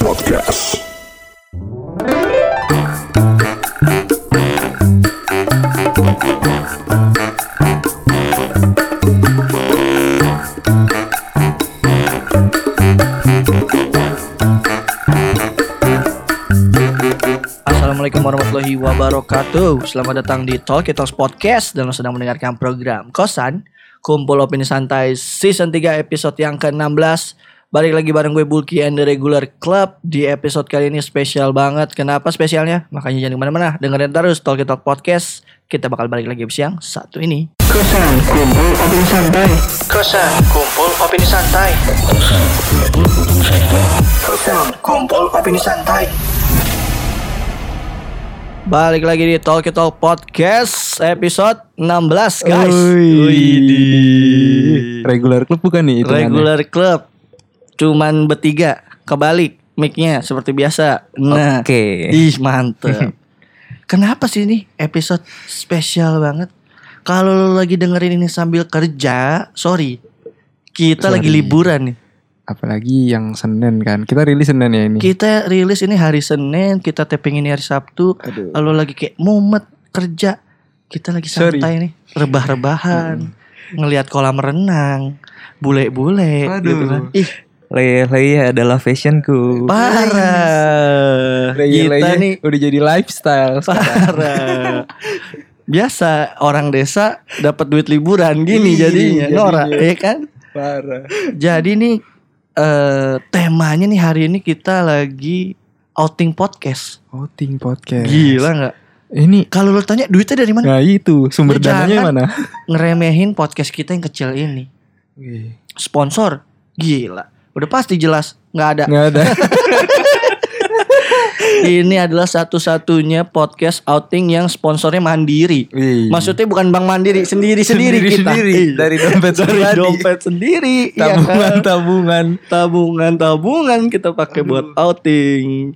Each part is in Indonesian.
Talkie. Assalamualaikum warahmatullahi wabarakatuh Selamat datang di Talk Talks Podcast Dan sedang mendengarkan program Kosan Kumpul Opini Santai Season 3 episode yang ke-16 Balik lagi bareng gue Bulky and the Regular Club. Di episode kali ini spesial banget. Kenapa spesialnya? Makanya jangan ke mana-mana. Dengerin terus Talk Talk Podcast. Kita bakal balik lagi abis yang satu ini. Kosan Kumpul Opini Santai. Kosan Kumpul Opini Santai. Kosan Kumpul Opini Santai. Balik lagi di Talk Talk Podcast episode 16 guys. Widih. Regular club bukan nih itu Regular Club. Cuman bertiga kebalik mic-nya seperti biasa. Nah. Oke. Ih, mantep. Kenapa sih ini episode spesial banget? Kalau lo lagi dengerin ini sambil kerja, sorry. Kita lagi Sorry. liburan nih. Apalagi yang Senin kan. Kita rilis Senin ya ini. Kita rilis ini hari Senin, kita taping ini hari Sabtu. Aduh. Lalu lagi kayak mumet kerja. Kita lagi Sorry. santai nih, rebah-rebahan, ngelihat kolam renang, bule-bule gitu kan. Ih, Leye-leye adalah fashionku. parah. Kita Leye-leye nih udah jadi lifestyle. parah. Biasa orang desa dapat duit liburan gini Iya, jadinya, jadinya. Nora, ya kan? Parah. Jadi nih eh temanya nih hari ini kita lagi outing podcast. Outing podcast. Gila nggak? Ini Kalau lo tanya duitnya dari mana? Nah itu sumber dananya mana? Ngeremehin podcast kita yang kecil ini. Wih, Sponsor, gila. Udah pasti jelas nggak ada. Nggak ada. Ini adalah satu-satunya podcast outing yang sponsornya mandiri. Wih. Maksudnya bukan Bank Mandiri, sendiri-sendiri kita. Sendiri-sendiri. Iya. Dari dompet dari pribadi. dompet sendiri. iya tabungan kan? tabungan. tabungan-tabungan kita pakai buat outing.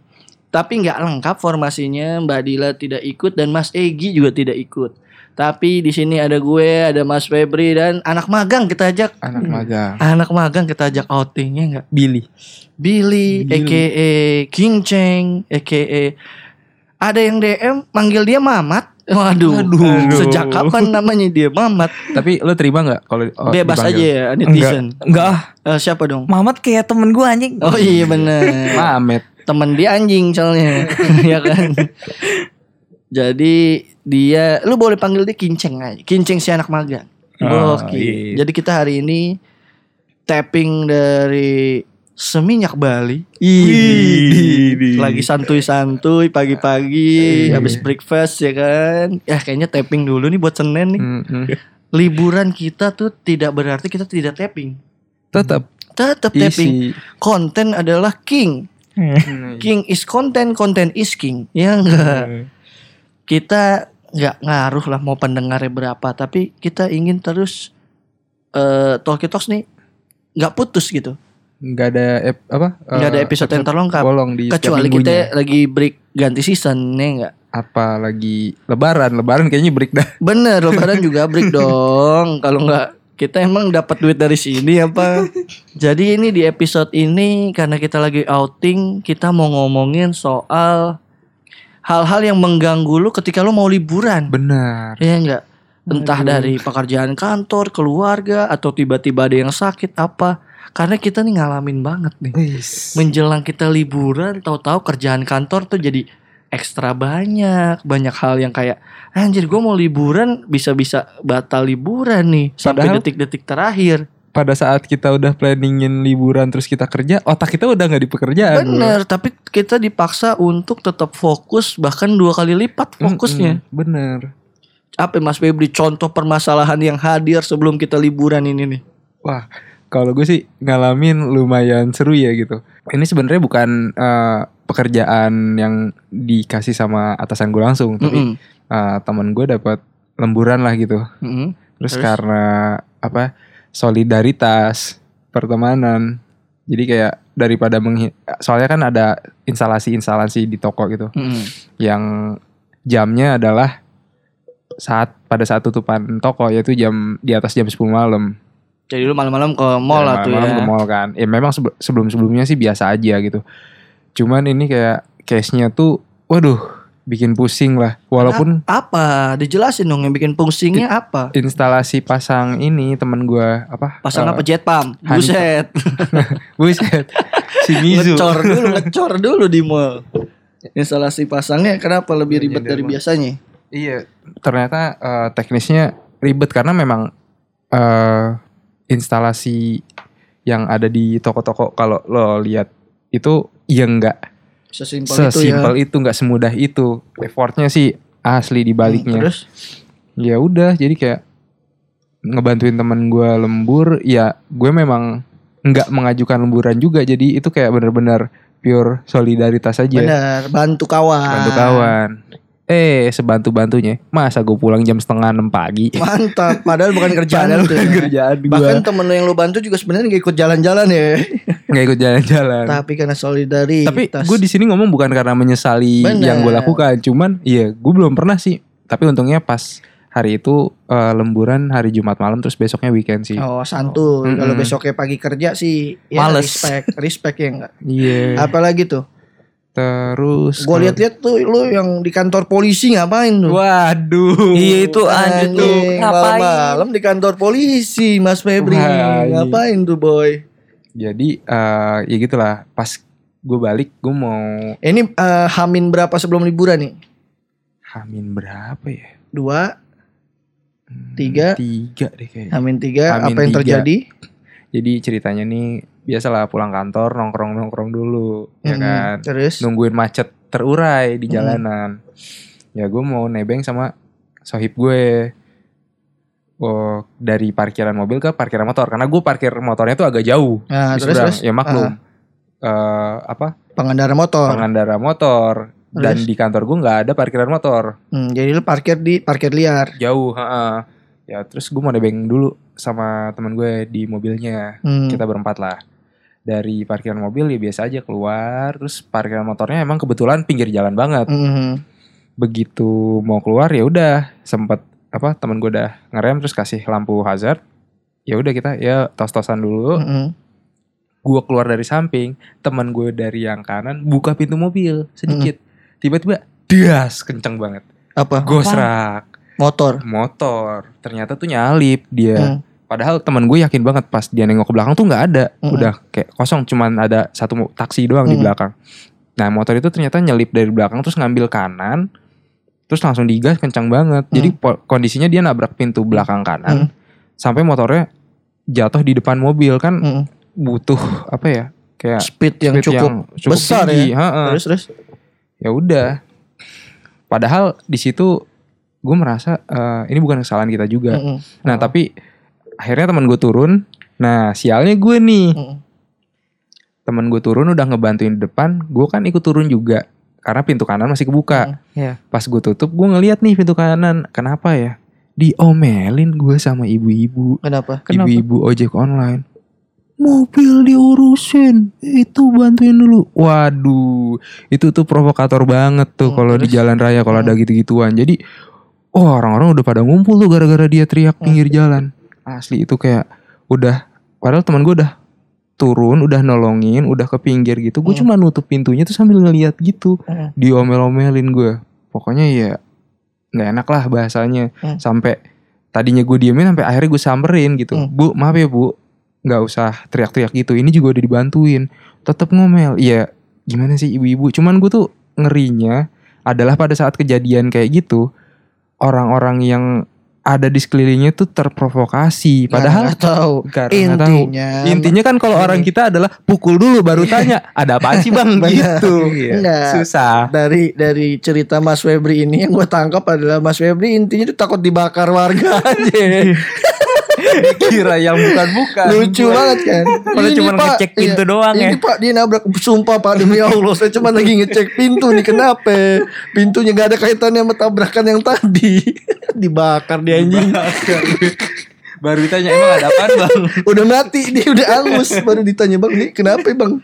Tapi nggak lengkap formasinya. Mbak Dila tidak ikut dan Mas Egi juga tidak ikut. Tapi di sini ada gue, ada Mas Febri dan anak magang kita ajak. Anak magang. Anak magang kita ajak outingnya nggak? Billy. Billy, Billy. aka King Cheng, aka ada yang DM manggil dia Mamat. Waduh, Aduh. sejak kapan namanya dia Mamat? Tapi lo terima nggak kalau oh, Bebas dipanggil? aja ya netizen. Enggak, enggak ah. Eh, siapa dong? Mamat kayak temen gue anjing. Oh iya bener. Mamet. Temen dia anjing soalnya, ya kan. Jadi dia, lu boleh panggil dia Kinceng aja. Kinceng si anak magang. Oh, Oke. iya. Jadi kita hari ini tapping dari Seminyak Bali. Widih. Lagi santuy-santuy pagi-pagi Iya. habis breakfast ya kan. Ya kayaknya tapping dulu nih buat Senin nih. Hmm, hmm. Liburan kita tuh tidak berarti kita tidak tapping. Tetap Tetap tapping. Konten adalah king. Hmm. King is content, content is king. Ya enggak. Kita nggak ngaruh lah mau pendengarnya berapa, tapi kita ingin terus eh Talkie Talks nih nggak putus gitu. nggak ada ep- apa Nggak ada eh, episode yang terlengkap. bolong di Kecuali kita lagi break ganti season nih enggak. apa lagi lebaran lebaran kayaknya break dah Bener, lebaran juga break dong. Kalau nggak kita emang dapat duit dari sini apa? Jadi ini di episode ini karena kita lagi outing, kita mau ngomongin soal hal-hal yang mengganggu lu ketika lu mau liburan. benar Iya enggak? Entah dari pekerjaan kantor, keluarga, atau tiba-tiba ada yang sakit apa. Karena kita nih ngalamin banget nih. Menjelang kita liburan, tahu-tahu kerjaan kantor tuh jadi ekstra banyak. Banyak hal yang kayak, anjir gue mau liburan, bisa-bisa batal liburan nih. Sampai detik-detik terakhir. Pada saat kita udah planningin liburan terus kita kerja otak kita udah nggak di pekerjaan Bener, tapi kita dipaksa untuk tetap fokus, bahkan dua kali lipat fokusnya. Mm-mm, bener Apa Mas Febri contoh permasalahan yang hadir sebelum kita liburan ini nih? wah kalau gue sih ngalamin lumayan seru ya gitu ini sebenarnya bukan eh, pekerjaan yang dikasih sama atasan gue langsung tapi Mm-mm. eh, teman gue dapat lemburan lah gitu Mm-mm. Terus, Terus? karena apa solidaritas pertemanan jadi kayak daripada menghi- soalnya kan ada instalasi-instalasi di toko gitu Mm-mm. yang jamnya adalah saat pada saat tutupan toko yaitu jam di atas jam 10 malam Jadi lu malam-malam ke mall Ya, lah tuh malam-malam ya. ke mall kan. Ya memang sebe- sebelum-sebelumnya sih biasa aja gitu. Cuman ini kayak case-nya tuh waduh bikin pusing lah. Walaupun apa? Dijelasin dong yang bikin pusingnya apa? instalasi pasang ini temen gua apa? Pasang eh, apa jet pump? honey- Buset. Buset. si Mizu. ngecor dulu, ngecor dulu di mall. Instalasi pasangnya kenapa lebih ribet dari biasanya? Iya, ternyata eh, teknisnya ribet karena memang eh instalasi yang ada di toko-toko kalau lo lihat itu ya enggak Sesimpel itu ya. sesimpel itu nggak semudah itu. Effortnya sih asli di Hmm, baliknya. Terus ya udah jadi kayak ngebantuin teman gue lembur ya gue memang nggak mengajukan lemburan juga jadi itu kayak bener-bener pure solidaritas aja bener bantu kawan. bantu kawan eh sebantu bantunya masa gue pulang jam setengah enam pagi Mantap, padahal bukan kerjaan Padahal bukan ya. kerjaan gua. Bahkan temen lu yang lu bantu juga sebenarnya gak ikut jalan-jalan ya. nggak ikut jalan-jalan Tapi karena solidaritas. tapi gue di sini ngomong bukan karena menyesali Bener. yang gue lakukan cuman iya gue belum pernah sih tapi untungnya pas hari itu eh, lemburan hari Jumat malam terus besoknya weekend sih Oh santuy. Mm-mm. Kalau besoknya pagi kerja sih ya Males. respect, respect ya enggak. iya Apalagi tuh. terus Gue lihat-lihat tuh lu yang di kantor polisi ngapain tuh? Waduh. Iya itu anjir tuh Anjing, ngapain? Malam-malam di kantor polisi Mas Febri Wah, iya. Ngapain tuh boy Jadi eh ya gitulah. Pas gue balik gue mau Ini eh, Hamin berapa sebelum liburan nih? Hamin berapa ya? Dua Hmm, Tiga. Tiga deh kayaknya. Hamin tiga Hamin Apa yang tiga. terjadi? Jadi ceritanya nih biasalah pulang kantor nongkrong nongkrong dulu ya Hmm, kan. Terus Nungguin macet terurai di Hmm. jalanan. Ya gue mau nebeng sama sohib gue. Oh, dari parkiran mobil ke parkiran motor. Karena gue parkir motornya tuh agak jauh. Nah di terus seberang. terus? Ya maklum. Eh, apa? Pengendara motor. Pengendara motor. Dan Terus? di kantor gue nggak ada parkiran motor. Hmm, Jadi lu parkir di parkir liar? Jauh ha ya terus gue mau nebeng dulu sama teman gue di mobilnya. Hmm. kita berempat lah. Dari parkiran mobil ya biasa aja keluar. Terus parkiran motornya emang kebetulan pinggir jalan banget. Mhm. begitu mau keluar ya udah. Sempet apa teman gue udah ngerem terus kasih lampu hazard. Ya udah kita ya tos-tosan dulu. Mhm. gue keluar dari samping teman gue dari yang kanan buka pintu mobil sedikit. Tiba-tiba das kenceng banget. Apa? gosrak Motor? Motor. Ternyata tuh nyalip dia. Hmm. padahal teman gue yakin banget pas dia nengok ke belakang tuh nggak ada. Mm-mm. udah kayak kosong cuman ada satu taksi doang di Mm. belakang. Nah motor itu ternyata nyelip dari belakang terus ngambil kanan terus langsung digas kencang banget. Jadi po- kondisinya dia nabrak pintu belakang kanan. Sampai motornya jatuh di depan mobil. Kan Mhm. butuh apa ya kayak Speed yang speed cukup, cukup besar tinggi. ya. Terus terus? Ya udah. Padahal di situ gue merasa eh, ini bukan kesalahan kita juga. Mhm. nah tapi akhirnya teman gue turun. Nah sialnya gue nih. Mhm. teman gue turun udah ngebantuin di depan. Gue kan ikut turun juga karena pintu kanan masih kebuka. Iya. pas gue tutup gue ngeliat nih pintu kanan. Kenapa ya? Diomelin gue sama ibu-ibu. Kenapa? ibu-ibu ojek online. Mobil diurusin. Itu bantuin dulu. Waduh itu tuh provokator banget tuh Hmm, kalau di jalan raya kalau ada Hmm. gitu-gituan. Jadi oh orang-orang udah pada ngumpul tuh gara-gara dia teriak Hmm. pinggir jalan. Asli itu kayak udah padahal teman gue udah turun udah nolongin udah ke pinggir gitu gue Hmm. cuma nutup pintunya tuh sambil ngeliat gitu. Hmm. diomel-omelin gue pokoknya ya nggak enak lah bahasanya. Hmm. sampai tadinya gue diemin sampai akhirnya gue samperin gitu. Hmm. bu maaf ya bu. Nggak usah teriak-teriak gitu. Ini juga udah dibantuin. Tetap ngomel. Iya gimana sih ibu-ibu? Cuman gue tuh ngerinya adalah pada saat kejadian kayak gitu orang-orang yang ada di sekelilingnya tuh terprovokasi. Padahal Nah, nggak tahu. Karena nggak tahu. intinya. Intinya kan kalau orang kita adalah pukul dulu baru tanya ada apa sih bang? Gitu. Enggak. susah. Dari dari cerita Mas Febri ini yang gue tangkap adalah Mas Febri intinya tuh takut dibakar warga. Aja. kira yang bukan-bukan Lucu banget kan. Padahal Ini, cuma Pak, ngecek pintu doang ini ya. Pak dia nabrak sumpah Pak demi Allah saya cuma lagi ngecek pintu nih kenapa? Pintunya gak ada kaitannya sama tabrakan yang tadi. Dibakar dia anjing. baru ditanya emang ada apa bang udah mati dia udah angus baru ditanya bang ini kenapa bang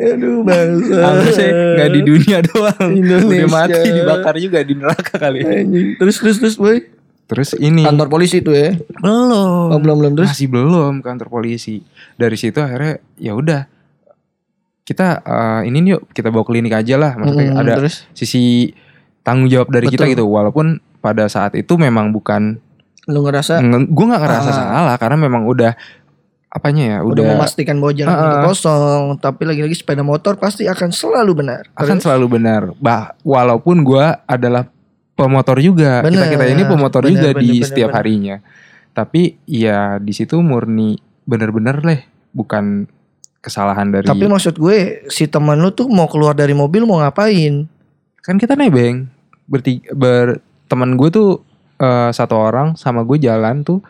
aduh bangsa Harusnya nggak di dunia doang Indonesia. Udah mati dibakar juga di neraka kali Anjing. terus terus terus boy terus ini Kantor polisi tuh ya. Belum. Oh, belum belum terus. masih belum kantor polisi dari situ akhirnya ya udah kita eh, ini yuk kita bawa klinik aja lah maksudnya Mm, ada terus sisi tanggung jawab dari kita Betul. gitu walaupun pada saat itu memang bukan lu ngerasa gue nggak ngerasa Ah. salah karena memang udah apanya ya udah, udah, memastikan bahwa jalan Ah, itu ah. kosong, tapi lagi-lagi sepeda motor pasti akan selalu benar. akan Terus? selalu benar bah walaupun gue adalah pemotor juga kita kita ini pemotor benar, juga benar, di benar, setiap benar. harinya tapi ya di situ murni bener-bener leh bukan kesalahan dari Tapi maksud gue si teman lu tuh mau keluar dari mobil mau ngapain? kan kita nebeng bertiga ber teman gue tuh eh, satu orang sama gue jalan tuh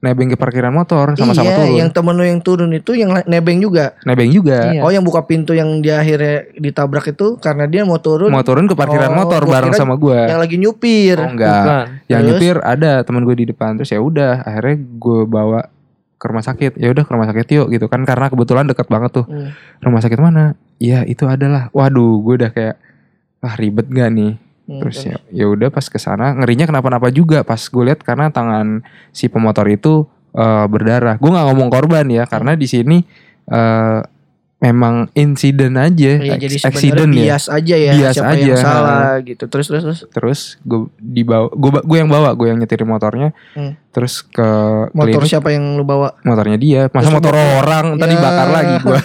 nebeng ke parkiran motor sama-sama iya, turun yang temen lu yang turun itu yang nebeng juga. nebeng juga Iya. Oh, yang buka pintu yang dia akhirnya ditabrak itu karena dia mau turun mau turun ke parkiran Oh, motor gua bareng sama gue yang lagi nyupir. oh enggak Bukan. yang Terus? nyupir ada teman gue di depan terus ya udah akhirnya gue bawa ke rumah sakit ya udah ke rumah sakit yuk gitu kan karena kebetulan dekat banget tuh Hmm. rumah sakit mana ya itu adalah waduh gue udah kayak wah ribet gak nih Hmm, terus ya ya udah pas ke sana ngerinya kenapa-napa juga pas gue lihat karena tangan si pemotor itu eh, berdarah. Gue nggak ngomong korban ya karena di sini eh, memang insiden aja Iya, jadi accident ya bias aja ya Bias siapa yang aja. salah gitu. Terus terus terus. terus gue dibawa gue gue yang bawa gue yang nyetirin motornya Hmm. terus ke Motor klinik siapa yang lu bawa? motornya dia masa Terus motor motor- orang Ya. tadi bakar lagi gue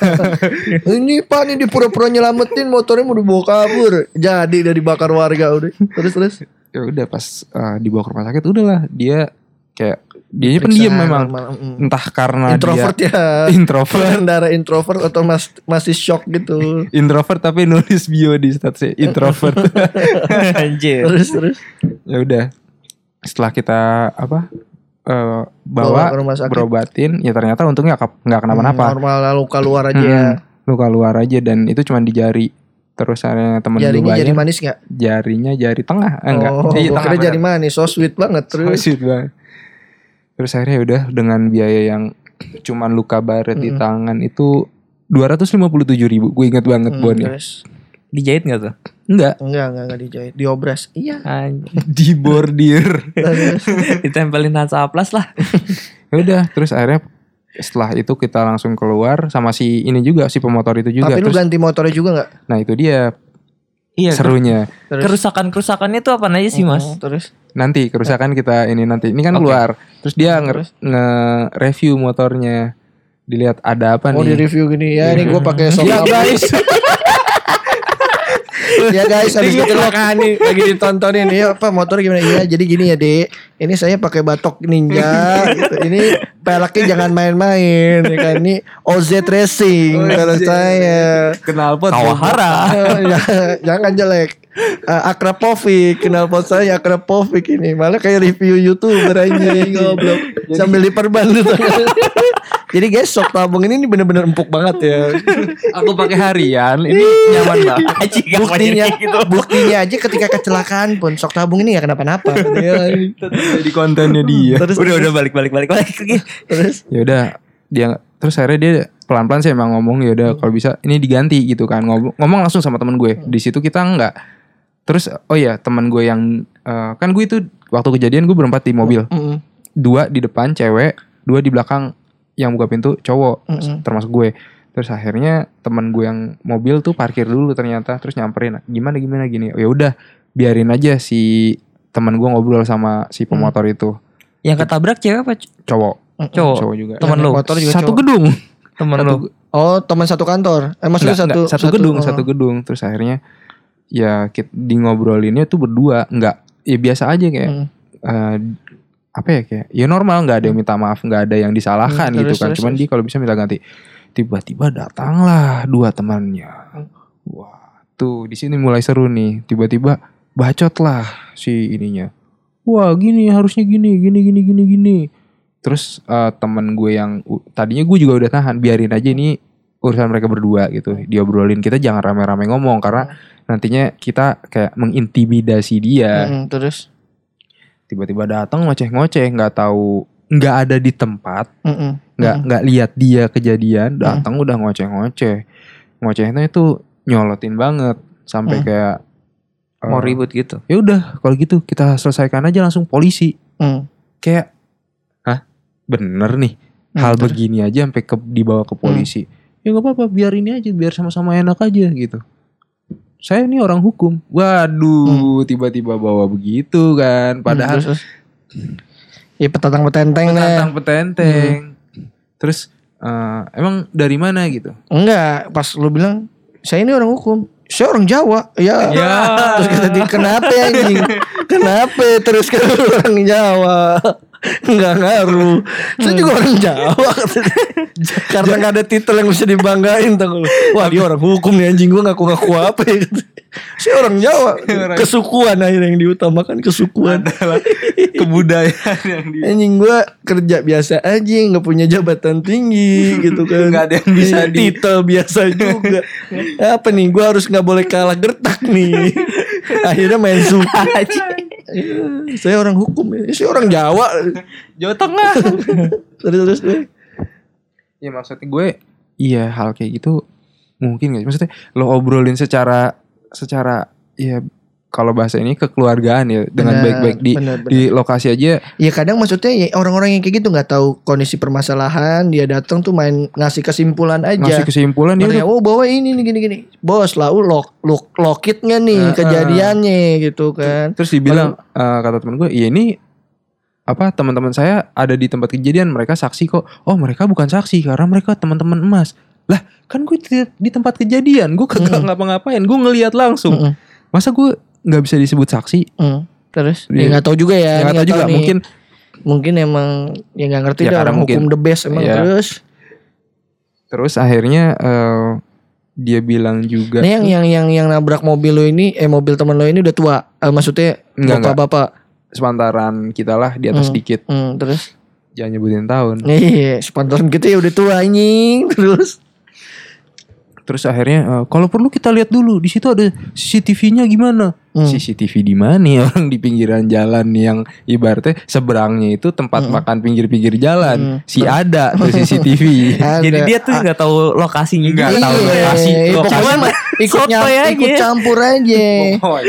ini pak nih di pura-pura nyelamatin motornya mau dibawa kabur. Jadi dari bakar warga udah. Terus terus. ya udah pas eh, dibawa ke rumah sakit udahlah dia kayak dia pendiam memang mm. entah karena Introvert ya. dia introvert Pengendara introvert atau mas- masih shock gitu. introvert tapi nulis bio di statusnya introvert Anjir. Terus terus. ya udah setelah kita apa eh, Bawa bawa, ke rumah sakit. berobatin ya ternyata untungnya nggak nggak kenapa-napa Hmm, Normal lalu keluar aja Mm-mm. ya. luka luar aja dan itu cuma di jari terus ada temen gue Jarinya jari manis gak? jarinya jari tengah Eh, enggak Oh, Iya, gua tengah jari manis. So sweet banget So terus. sweet banget. Terus akhirnya udah dengan biaya yang cuman luka baret di Mm-mm. tangan itu 257 ribu gue inget banget Hmm, bonnya terus. Dijahit gak tuh? enggak Enggak, enggak, enggak dijahit. Diobras. Iya. Anjir. di bordir Terus. Ditempelin Hansaplas lah. ya udah terus akhirnya setelah itu kita langsung keluar sama si ini juga si pemotor itu juga Tapi lu terus ganti motornya juga enggak? nah itu dia Iya. serunya Terus. Kerusakan-kerusakannya tuh apa aja sih mas? Terus. Nanti kerusakan kita ini nanti. Ini kan Oke. keluar. Terus dia Terus? nge- nge-review motornya. Dilihat ada apa Oh di nih review gini. Ya, ini gue pakai sok ya guys. Ya guys habis kecelakaan nih lagi ditontonin. Ya apa motor gimana? Iya jadi gini ya dek ini saya pakai batok ninja gitu. ini peleknya jangan main-main ya kan? Ini OZ Racing kalau saya. Kenal pot Kawahara. Ya, jangan jelek uh, Akrapovic kenal pot saya Akrapovic ini. Malah kayak review youtuber aja goblok. Sambil diperban tuh. jadi guys sok tabung ini bener-bener empuk banget ya. Aku pakai harian ini nyaman banget. Buktinya gitu. buktinya aja ketika kecelakaan pun sok tabung ini ya kenapa-napa. Ya, jadi kontennya dia. Terus Udah udah balik balik balik balik terus? Ya udah dia terus akhirnya dia pelan-pelan sih emang ngomong ya udah kalau bisa ini diganti gitu kan. Ngomong, ngomong langsung sama temen gue. Di situ kita enggak terus oh ya teman gue yang eh, kan gue itu waktu kejadian gue berempat di mobil Mm-mm. dua di depan cewek dua di belakang yang buka pintu cowok Mm-mm. termasuk gue terus akhirnya teman gue yang mobil tuh parkir dulu ternyata terus nyamperin gimana gimana gini ya udah biarin aja si teman gue ngobrol sama si pemotor itu Yang ketabrak cewek apa cowok cowok? cowok juga Temen Yang lu. motor juga satu cowok. gedung Temen satu, lu. oh teman satu kantor eh maksudnya Enggak, satu, enggak, satu gedung oh. satu gedung terus akhirnya ya kita di ngobrolinnya tuh berdua nggak ya biasa aja kayak Mm. eh, apa ya kayak ya normal nggak ada yang minta maaf nggak ada yang disalahkan Hmm, gitu terus, kan. terus, cuman terus. dia kalau bisa minta ganti tiba-tiba datanglah dua temannya. Hmm. wah tuh di sini mulai seru nih. Tiba-tiba bacot lah si ininya. Wah gini harusnya gini gini gini gini gini. Terus eh, temen gue yang tadinya gue juga udah tahan biarin aja ini urusan mereka berdua gitu. Diobrolin kita jangan rame-rame ngomong karena nantinya kita kayak mengintimidasi dia. Mm-mm, terus? Tiba-tiba datang ngoceh-ngoceh nggak tahu nggak ada di tempat nggak nggak lihat dia kejadian datang udah ngoceh-ngoceh. Ngocehnya itu nyolotin banget sampai Mm. kayak Mau eh, ribut gitu. ya udah kalau gitu kita selesaikan aja langsung polisi. Hmm. kayak hah? Bener nih Hmm, hal terus? begini aja sampai ke dibawa ke polisi. Ya nggak apa-apa biar ini aja biar sama-sama enak aja gitu saya ini orang hukum waduh tiba-tiba bawa begitu kan padahal Hmm, terus, terus. Ya petantang petenteng deh. tentang petenteng terus eh, emang dari mana gitu Enggak, pas lu bilang saya ini orang hukum. Saya orang Jawa. Ya. Ya. Terus kata dia, kenapa ya, anjing? kenapa terus kan orang Jawa? Enggak ngaruh. Saya juga orang Jawa. Karena nggak ada titel yang bisa dibanggain lu. Wah dia orang hukum nih anjing gue ngaku-ngaku apa ya. Saya orang Jawa. Kesukuan akhirnya yang diutamakan kesukuan. kebudayaan yang di Anjing gue kerja biasa aja nggak punya jabatan tinggi gitu kan Nggak ada yang bisa di- titel biasa juga apa nih gue harus nggak boleh kalah gertak nih akhirnya main suku Iya, saya orang hukum ya saya orang Jawa. Jawa Tengah. Terus terus terus. ya maksudnya gue iya hal kayak gitu mungkin gak maksudnya lo obrolin secara secara ya kalau bahasa ini kekeluargaan ya dengan baik-baik di di lokasi aja. Ya kadang maksudnya ya orang-orang yang kayak gitu nggak tahu kondisi permasalahan dia datang tuh main ngasih kesimpulan aja. Ngasih kesimpulan ya udah oh bawa ini nih gini gini. Bos lah lu lock lock lockit nggak nih Heeh. kejadiannya gitu kan. Terus dibilang eh, kata teman gue iya ini apa teman-teman saya ada di tempat kejadian mereka saksi kok. Oh mereka bukan saksi karena mereka teman-teman emas. Lah kan gue di, di tempat kejadian gue kagak Mm-mm. ngapa-ngapain gue ngelihat langsung. Mm-mm. masa gue nggak bisa disebut saksi Hmm, terus Iya. ya nggak tahu juga ya ya nggak tahu juga nih. mungkin mungkin emang ya nggak ngerti Ya, dah orang mungkin- hukum the best emang Iya. terus terus akhirnya eh, dia bilang juga nah yang yang yang yang nabrak mobil lo ini eh mobil teman lo ini udah tua Eh, maksudnya Enggak, enggak. bapak-bapak sepantaran kita lah di atas Hmm. sedikit hmm, terus jangan nyebutin tahun iya spontan kita ya udah tua anjing terus terus akhirnya eh, kalau perlu kita lihat dulu di situ ada CCTV-nya gimana Hmm. CCTV di mana ya orang di pinggiran jalan yang ibaratnya seberangnya itu tempat makan pinggir-pinggir jalan Hmm. si ada tuh CCTV Ada. Jadi dia tuh nggak tahu lokasinya Nggak tahu Iya, lokasi. Lokasi ikut, aja. ikut campur aja.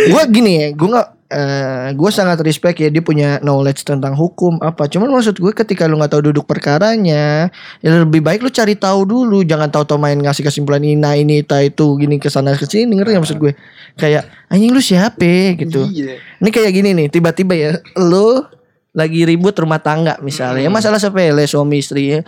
Gue gini ya, gue nggak, eh gue sangat respect ya dia punya knowledge tentang hukum apa. Cuman maksud gue ketika lu nggak tahu duduk perkaranya, ya lebih baik lu cari tahu dulu. Jangan tahu-tahu main ngasih kesimpulan ini, nah ini, ta itu, gini ke sana ke sini. Ngerti nggak maksud gue? Kayak anjing lu siapa gitu. Iya. Ini kayak gini nih, tiba-tiba ya, lu lagi ribut rumah tangga misalnya, ya masalah sepele suami istri ya.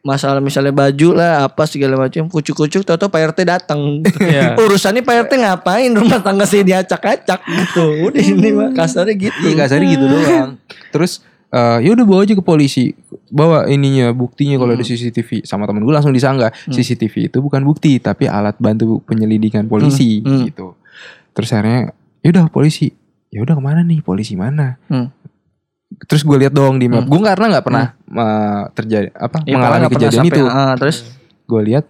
Masalah misalnya baju lah apa segala macam kucuk-kucuk tahu Pak RT datang. Iya. Urusannya Pak RT ngapain rumah tangga saya diacak-acak gitu. Udah ini mah kasarnya gitu. Iya kasarnya gitu doang. Terus eh ya udah bawa aja ke polisi. Bawa ininya buktinya kalau ada CCTV. Sama temen gue langsung disanggah. CCTV itu bukan bukti tapi alat bantu penyelidikan polisi Hmm, hmm. gitu. Terus akhirnya ya udah polisi. Ya udah ke mana nih? Polisi mana? Hmm. Terus gue lihat dong di map. Hmm. Gue karena nggak pernah terjadi apa Ya, mengalami kejadian sampai- itu. ah, terus Gue lihat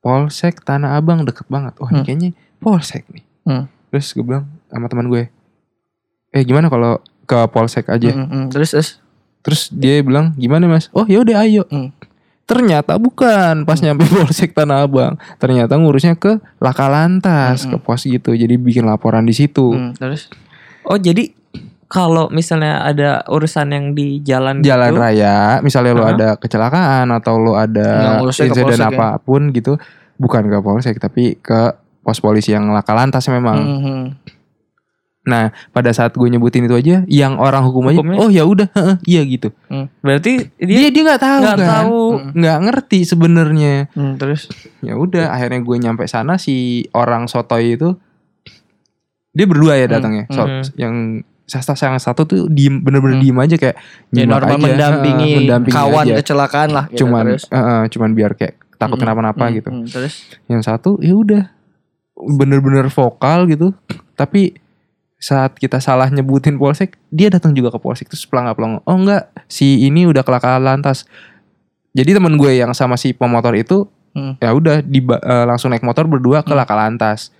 Polsek Tanah Abang deket banget. Oh ini Hmm. kayaknya Polsek nih. Hmm. Terus gue bilang sama teman gue, eh gimana kalau ke Polsek aja? Mm, mm, terus terus Terus dia bilang gimana mas? Oh ya udah ayo. Hmm. Ternyata bukan pas nyampe Polsek Tanah Abang. Ternyata ngurusnya ke Laka Lantas, Hmm, ke pos gitu. Jadi bikin laporan di situ. mm, terus Oh jadi kalau misalnya ada urusan yang di jalan Jalan gitu, raya, misalnya lo Hah? ada kecelakaan atau lo ada insiden ya? apa pun gitu, bukan ke Polsek tapi ke pos polisi yang Laka Lantas memang. Mm, mm. Nah, pada saat gue nyebutin itu aja, yang orang hukum aja, Hukumnya? oh ya udah, heeh, iya gitu. berarti Dia dia dia nggak tahu nggak kan, tahu. nggak ngerti sebenarnya. Mm, terus ya udah akhirnya gue nyampe sana si orang sotoy itu dia berdua ya datangnya So- Hmm. yang sasta yang satu tuh diem bener-bener Hmm. diem aja kayak ya normal aja, mendampingi, heeh, mendampingi kawan aja. kecelakaan lah gitu, cuman terus. heeh, cuman biar kayak takut Mm, kenapa-napa mm, gitu mm, terus yang satu ya udah bener-bener vokal gitu tapi saat kita salah nyebutin polsek dia datang juga ke polsek terus pelangga pelongo oh enggak si ini udah kelakaran lantas jadi temen gue yang sama si pemotor itu Hmm. ya udah eh, langsung naik motor berdua ke laka lantas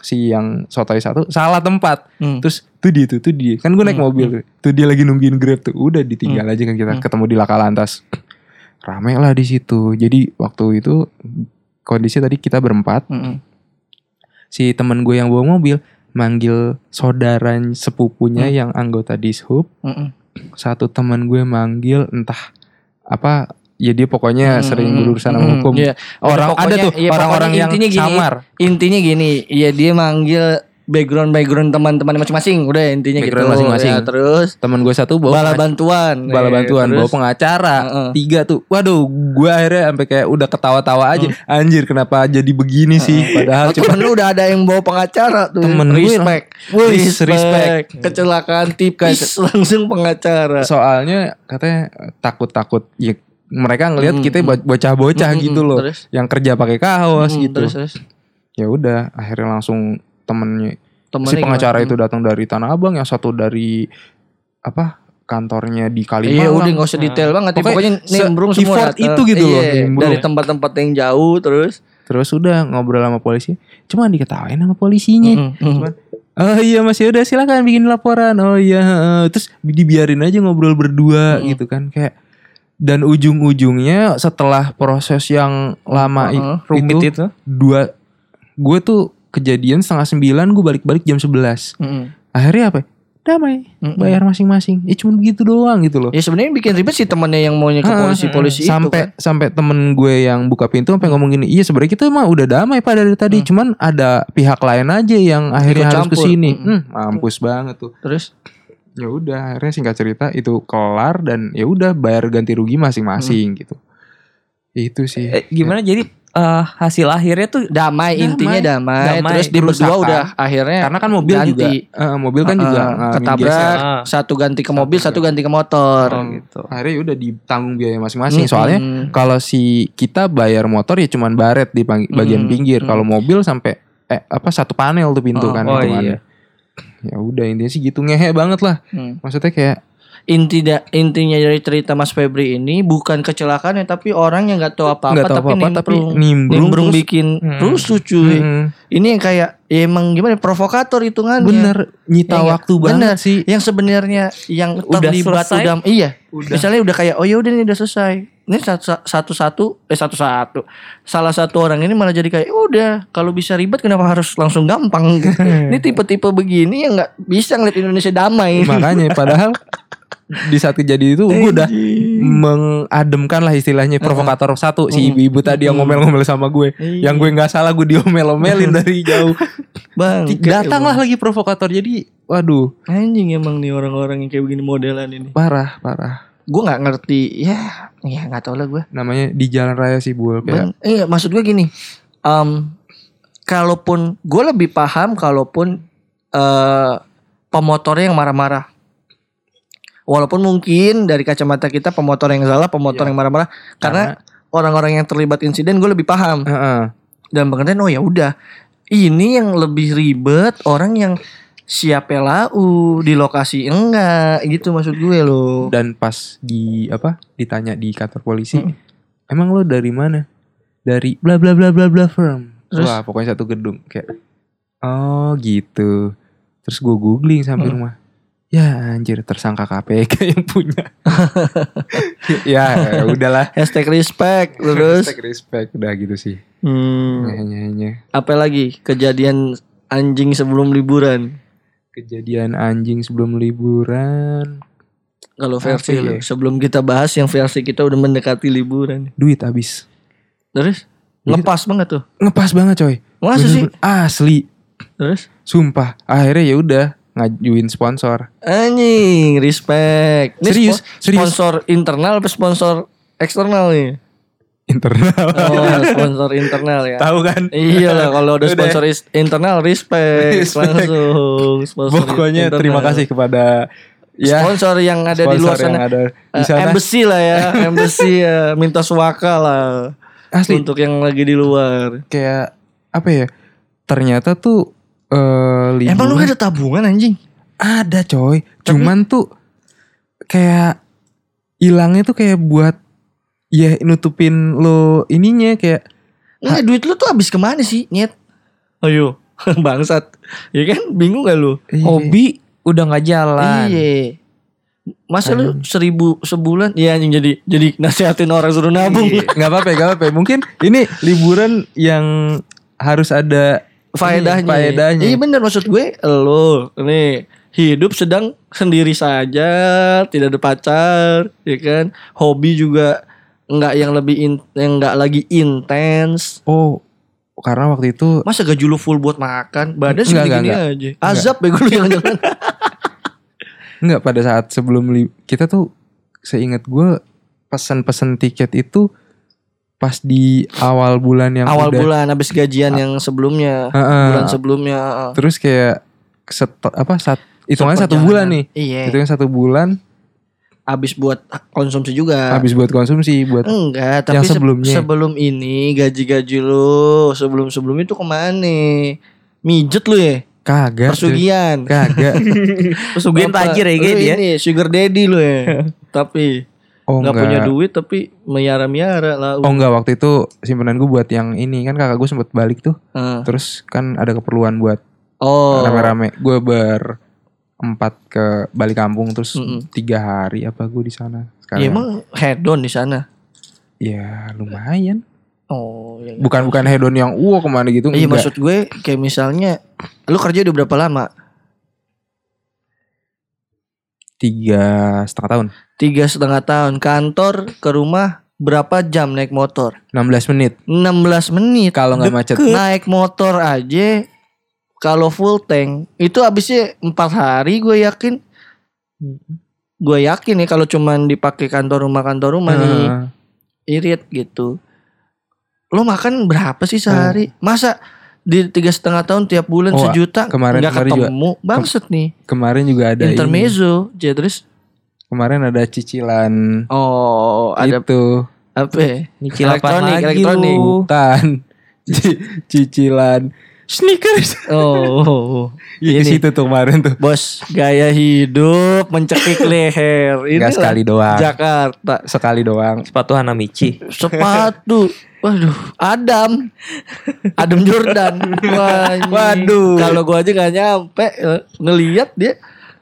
si yang sotoy satu salah tempat Mm. terus tuh dia tuh tuh dia kan gue naik Hmm, mobil tuh. tuh dia lagi nungguin grab tuh udah ditinggal aja kan kita Hmm. ketemu di laka lantas rame lah di situ jadi waktu itu kondisi tadi kita berempat Mm, mm. si temen gue yang bawa mobil manggil saudara sepupunya Hmm. yang anggota dishub Mm, mm. satu teman gue manggil entah apa ya dia pokoknya sering berurusan sama Hmm, hukum. iya. Orang Pokoknya- ada tuh iya, orang-orang yang intinya gini, samar. Intinya gini, iya dia manggil background background teman-teman masing-masing, udah intinya Background gitu. masing-masing. Ya, terus Teman gue satu bawa bala bantuan, bala Eh, bantuan terus, bawa pengacara Heeh. tiga tuh waduh gue akhirnya sampai kayak udah ketawa-tawa aja anjir kenapa jadi begini sih padahal cuma lu udah ada yang bawa pengacara tuh. Temen gue respect. Respect. Kecelakaan tipis langsung pengacara. soalnya katanya takut-takut ya mereka ngelihat Mm, kita mm. bo- bocah-bocah Mm, mm, gitu loh Terus? yang kerja pakai kaos Hmm, gitu Terus terus. ya udah akhirnya langsung temennya Temennya si pengacara gimana? itu datang dari Tanah Abang yang satu dari apa kantornya di Iya Kalimalang udah gak usah detail banget ya. Pokoknya Pokoknya se- nimbrung semua effort datang. itu gitu loh, Iya, nimbrung. Dari tempat-tempat yang jauh terus terus udah ngobrol sama polisi cuma diketawain sama polisinya Mm. Cuman, oh iya mas ya udah silakan bikin laporan oh iya heeh." terus dibiarin aja ngobrol berdua Mm. gitu kan kayak dan ujung-ujungnya setelah proses yang lama i- Heeh, rumit itu, itu. dua gue tuh kejadian setengah sembilan gue balik-balik jam 11 Mm. akhirnya apa damai Mm-mm. bayar masing-masing ya cuma begitu doang gitu loh Ya sebenarnya bikin ribet sih temannya yang maunya ke Ah, polisi-polisi itu sampai kan. sampai temen gue yang buka pintu sampai ngomong gini iya sebenarnya kita mah udah damai pak dari tadi cuman ada pihak lain aja yang akhirnya harus campur. ke sini Mm. hmm, mampus banget tuh Terus ya udah akhirnya singkat cerita itu kelar dan ya udah bayar ganti rugi masing-masing gitu itu sih Eh, gimana jadi eh, hasil akhirnya tuh damai, Damai. intinya damai. Damai. Terus di berdua udah akhirnya karena kan mobil ganti. juga eh, mobil kan juga Heeh, ngalamin ketabrak. Ah. satu ganti ke mobil, satu ganti ke motor. Oh, gitu. akhirnya ya udah ditanggung biaya masing-masing Mm-mm. soalnya kalau si kita bayar motor ya cuman baret di bagian Mm, pinggir kalau mobil sampai eh apa satu panel tuh pintu Oh, kan oh hitungannya. Ya udah intinya sih gitu ngehe banget lah Hmm. maksudnya kayak Inti da- intinya dari cerita Mas Febri ini bukan kecelakaan ya, tapi orang yang nggak tahu apa-apa nggak tahu tapi apa-apa tapi nimbrung. nimbrung, Nimbrung terus- bikin Hmm. rusuh cuy. Mm, Ini yang kayak ya emang gimana provokator hitungannya. bener Ya nyita nggak? waktu Bener. banget sih Yang sebenarnya yang Udah terlibat selesai? udah iya. Udah. Misalnya udah kayak oh ya udah ini udah selesai. Ini satu- satu-satu eh satu-satu. Salah satu orang ini malah jadi kayak "Ya udah kalau bisa ribet kenapa harus langsung gampang? Gitu. ini tipe-tipe begini yang nggak bisa ngeliat Indonesia damai. makanya padahal di saat kejadian itu gue udah mengademkan lah istilahnya provokator satu si ibu-ibu tadi yang ngomel-ngomel sama gue. Iya. yang gue nggak salah gue diomel-omelin dari jauh. Bang, datanglah lagi provokator. Jadi waduh. Anjing emang nih orang-orang yang kayak begini modelan ini. parah parah Gue nggak ngerti. Ya, ya nggak tahu lah gue. namanya di jalan raya sih bul kayak eh maksud gue gini. em kalaupun gue lebih paham kalaupun eh pemotornya yang marah-marah. Walaupun mungkin dari kacamata kita pemotor yang salah, pemotor Iya. yang marah-marah karena orang-orang yang terlibat insiden gue lebih paham. Heeh. Dan pengertian oh ya udah. Ini yang lebih ribet orang yang siap PLAU di lokasi enggak gitu maksud gue loh. dan pas di apa ditanya di kantor polisi Mm. emang lo dari mana dari bla bla bla bla bla firm Terus? wah pokoknya satu gedung kayak oh gitu terus gue googling sampai Mm. rumah ya anjir tersangka KPK yang punya ya ya udahlah Hashtag respect terus. respect respect udah gitu sih Hmm. Nyanyi-nyanyi. Apa lagi kejadian anjing sebelum liburan? Kejadian anjing sebelum liburan Kalau versi ya? sebelum kita bahas yang versi kita udah mendekati liburan. duit habis Terus ngepas banget tuh. ngepas banget coy Masa sih? Asli Terus sumpah akhirnya ya udah ngajuin sponsor anjing, respect. Ini Serius, spo- serius. Sponsor internal apa sponsor eksternal nih? Internal Oh, sponsor internal ya. tahu kan Iya lah kalau udah Udah. sponsor is- internal respect, Respect. langsung sponsor pokoknya internal. terima kasih kepada ya sponsor yang ada di sponsor luar yang sana. ada di Eh, sana embassy lah ya, embassy ya, minta suaka lah asli untuk yang lagi di luar. kayak apa ya ternyata tuh eh liburan Emang lu ada tabungan anjing? ada coy cuman tuh kayak hilangnya tuh kayak buat ya nutupin lo ininya kayak Enggak duit lu tuh habis ke mana sih nyet? Ayo bangsat, ya kan bingung gak lu? eh, Hobi udah nggak jalan. Iya. Masa lu seribu sebulan? Iya anjing jadi jadi nasihatin orang suruh nabung. Iya, nggak apa-apa nggak apa-apa mungkin ini liburan yang harus ada faedahnya. Faedahnya. Iya bener maksud gue lo nih hidup sedang sendiri saja, tidak ada pacar, ya kan? Hobi juga nggak yang lebih in, yang nggak lagi intens. Oh, karena waktu itu Masa gaji lu full buat makan? Badan segini enggak. aja. Azab bego lu jangan-jangan. Enggak pada saat sebelum li- kita tuh seingat gue pesan-pesan tiket itu pas di awal bulan yang Awal udah- bulan habis gajian yang sebelumnya, Heeh. bulan sebelumnya. heeh. terus kayak set, apa saat hitungannya satu bulan nih Iya. hitungannya satu bulan Habis buat konsumsi juga. habis buat konsumsi buat Enggak, tapi Yang se- sebelumnya. sebelum ini gaji-gaji lu sebelum sebelum itu ke mana? Mijet lu ya? kagak cuy. Persugihan. kagak Pesugihan Bapak, tajir ya lu gitu ya. Ini sugar daddy lu ya. tapi oh nggak enggak punya duit tapi miara-miara lah. oh enggak waktu itu simpanan gue buat yang ini kan kakak gue sempet balik tuh Heeh. terus kan ada keperluan buat Oh. rame-rame gue berempat ke balik kampung terus Mm-mm. tiga hari apa gue di sana Ya, sekarang emang hedon di sana. ya lumayan Oh, ya. bukan bukan hedon yang wah ke mana gitu Iya maksud gue kayak misalnya lu kerja udah berapa lama? tiga setengah tahun Tiga setengah tahun kantor ke rumah berapa jam naik motor? 16 menit 16 menit. kalau nggak macet naik motor aja kalau full tank itu habisnya empat hari gue yakin. Gue yakin ya kalau cuman dipakai kantor rumah kantor rumah nih Heeh. irit gitu. Lo makan berapa sih sehari? Masa di tiga setengah tahun tiap bulan Oh, sejuta kemarin- nggak kemarin juga- ketemu. Bangset nih. kemarin juga ada intermezzo terus kemarin ada cicilan. Oh ada itu. Apa? Ya? Apaan Elektronik, lagi? elektronik. bukan. Cicilan sneakers oh Iya, di Ini. situ tuh kemarin tuh Bos, gaya hidup mencekik leher. Ini Nggak sekali doang. Jakarta. sekali doang Sepatu Hanamichi. Sepatu. Waduh, Adam. Adam Jordan. Wah. Waduh. Kalau gua aja nggak nyampe eh, ngelihat dia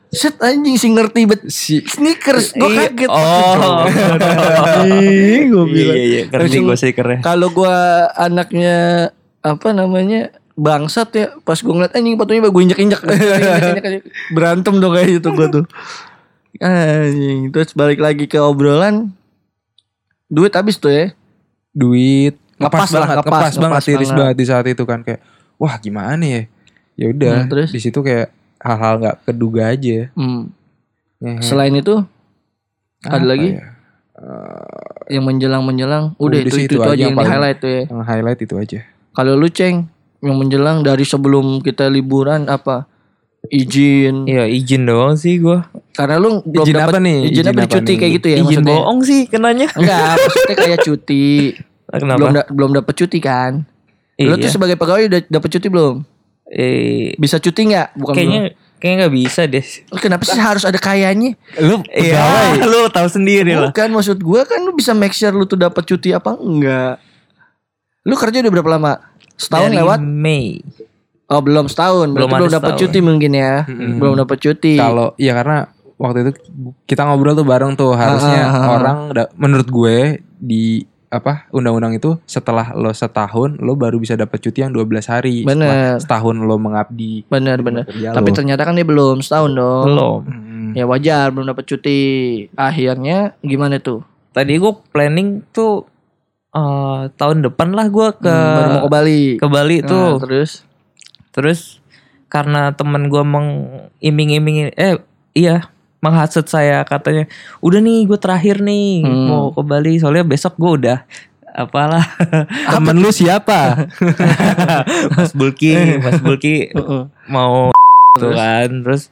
set anjing sih ngerti bet si sneakers gua Iya. kaget Oh. Anjing, gua Iya bilang iya iya. Ngerti gue stikernya. kalau gua anaknya apa namanya bangsat ya. Pas gua ngeliat anjing sepatunya gue injek injek berantem dong kayak gitu gua tuh. Anjing. Terus balik lagi ke obrolan. Duit habis tuh ya. Duit. Ngepas ngepas lah, banget ngepas, ngepas, banget ngepas tiris banget. banget di saat itu kan kayak wah gimana ya? Ya udah Hmm, terus? di situ kayak hal-hal nggak keduga aja. Hmm. Ngehe. selain itu ada Apa lagi? ya? yang menjelang menjelang udah, Udah itu, itu, itu itu aja yang yang di highlight tuh ya. yang highlight itu aja. Kalau lu ceng yang menjelang dari sebelum kita liburan apa izin Iya izin doang sih gue. karena lu belum Izin dapet- apa nih? izin, Izin apa cuti nih? kayak gitu ya izin maksudnya bohong sih kenanya. enggak maksudnya kayak cuti Kenapa? belum da- belum dapat cuti kan lu Iya. tuh sebagai pegawai udah dapat cuti belum eh, bisa cuti nggak bukan kayaknya kayaknya nggak bisa deh. belum. kenapa sih harus ada kayanya lu Iya, lu tahu sendiri lah. bukan maksud gua kan lu bisa make sure lu tuh dapat cuti apa enggak lu kerja udah berapa lama setahun Dari lewat Mei. oh belum setahun Belum belum ada belum dapat setahun. cuti mungkin ya belum dapat cuti kalau ya karena waktu itu kita ngobrol tuh bareng tuh harusnya Ah, ah, ah. orang da- menurut gue di apa undang-undang itu setelah lo setahun lo baru bisa dapat cuti yang 12 hari Bener. Setelah setahun lo mengabdi benar kerja tapi lo. ternyata kan dia belum setahun dong Belum. Hmm. ya wajar belum dapat cuti akhirnya gimana tuh Tadi gue planning tuh eh, tahun depan lah gue ke Hmm, baru mau ke Bali. ke Bali Nah, tuh. terus? Terus karena temen gue mengiming-iming eh iya menghasut saya katanya udah nih gue terakhir nih Hmm. mau ke Bali. Soalnya besok gue udah apalah. Temen lu siapa? Mas Bulki Mas Bulki mau tuh kan terus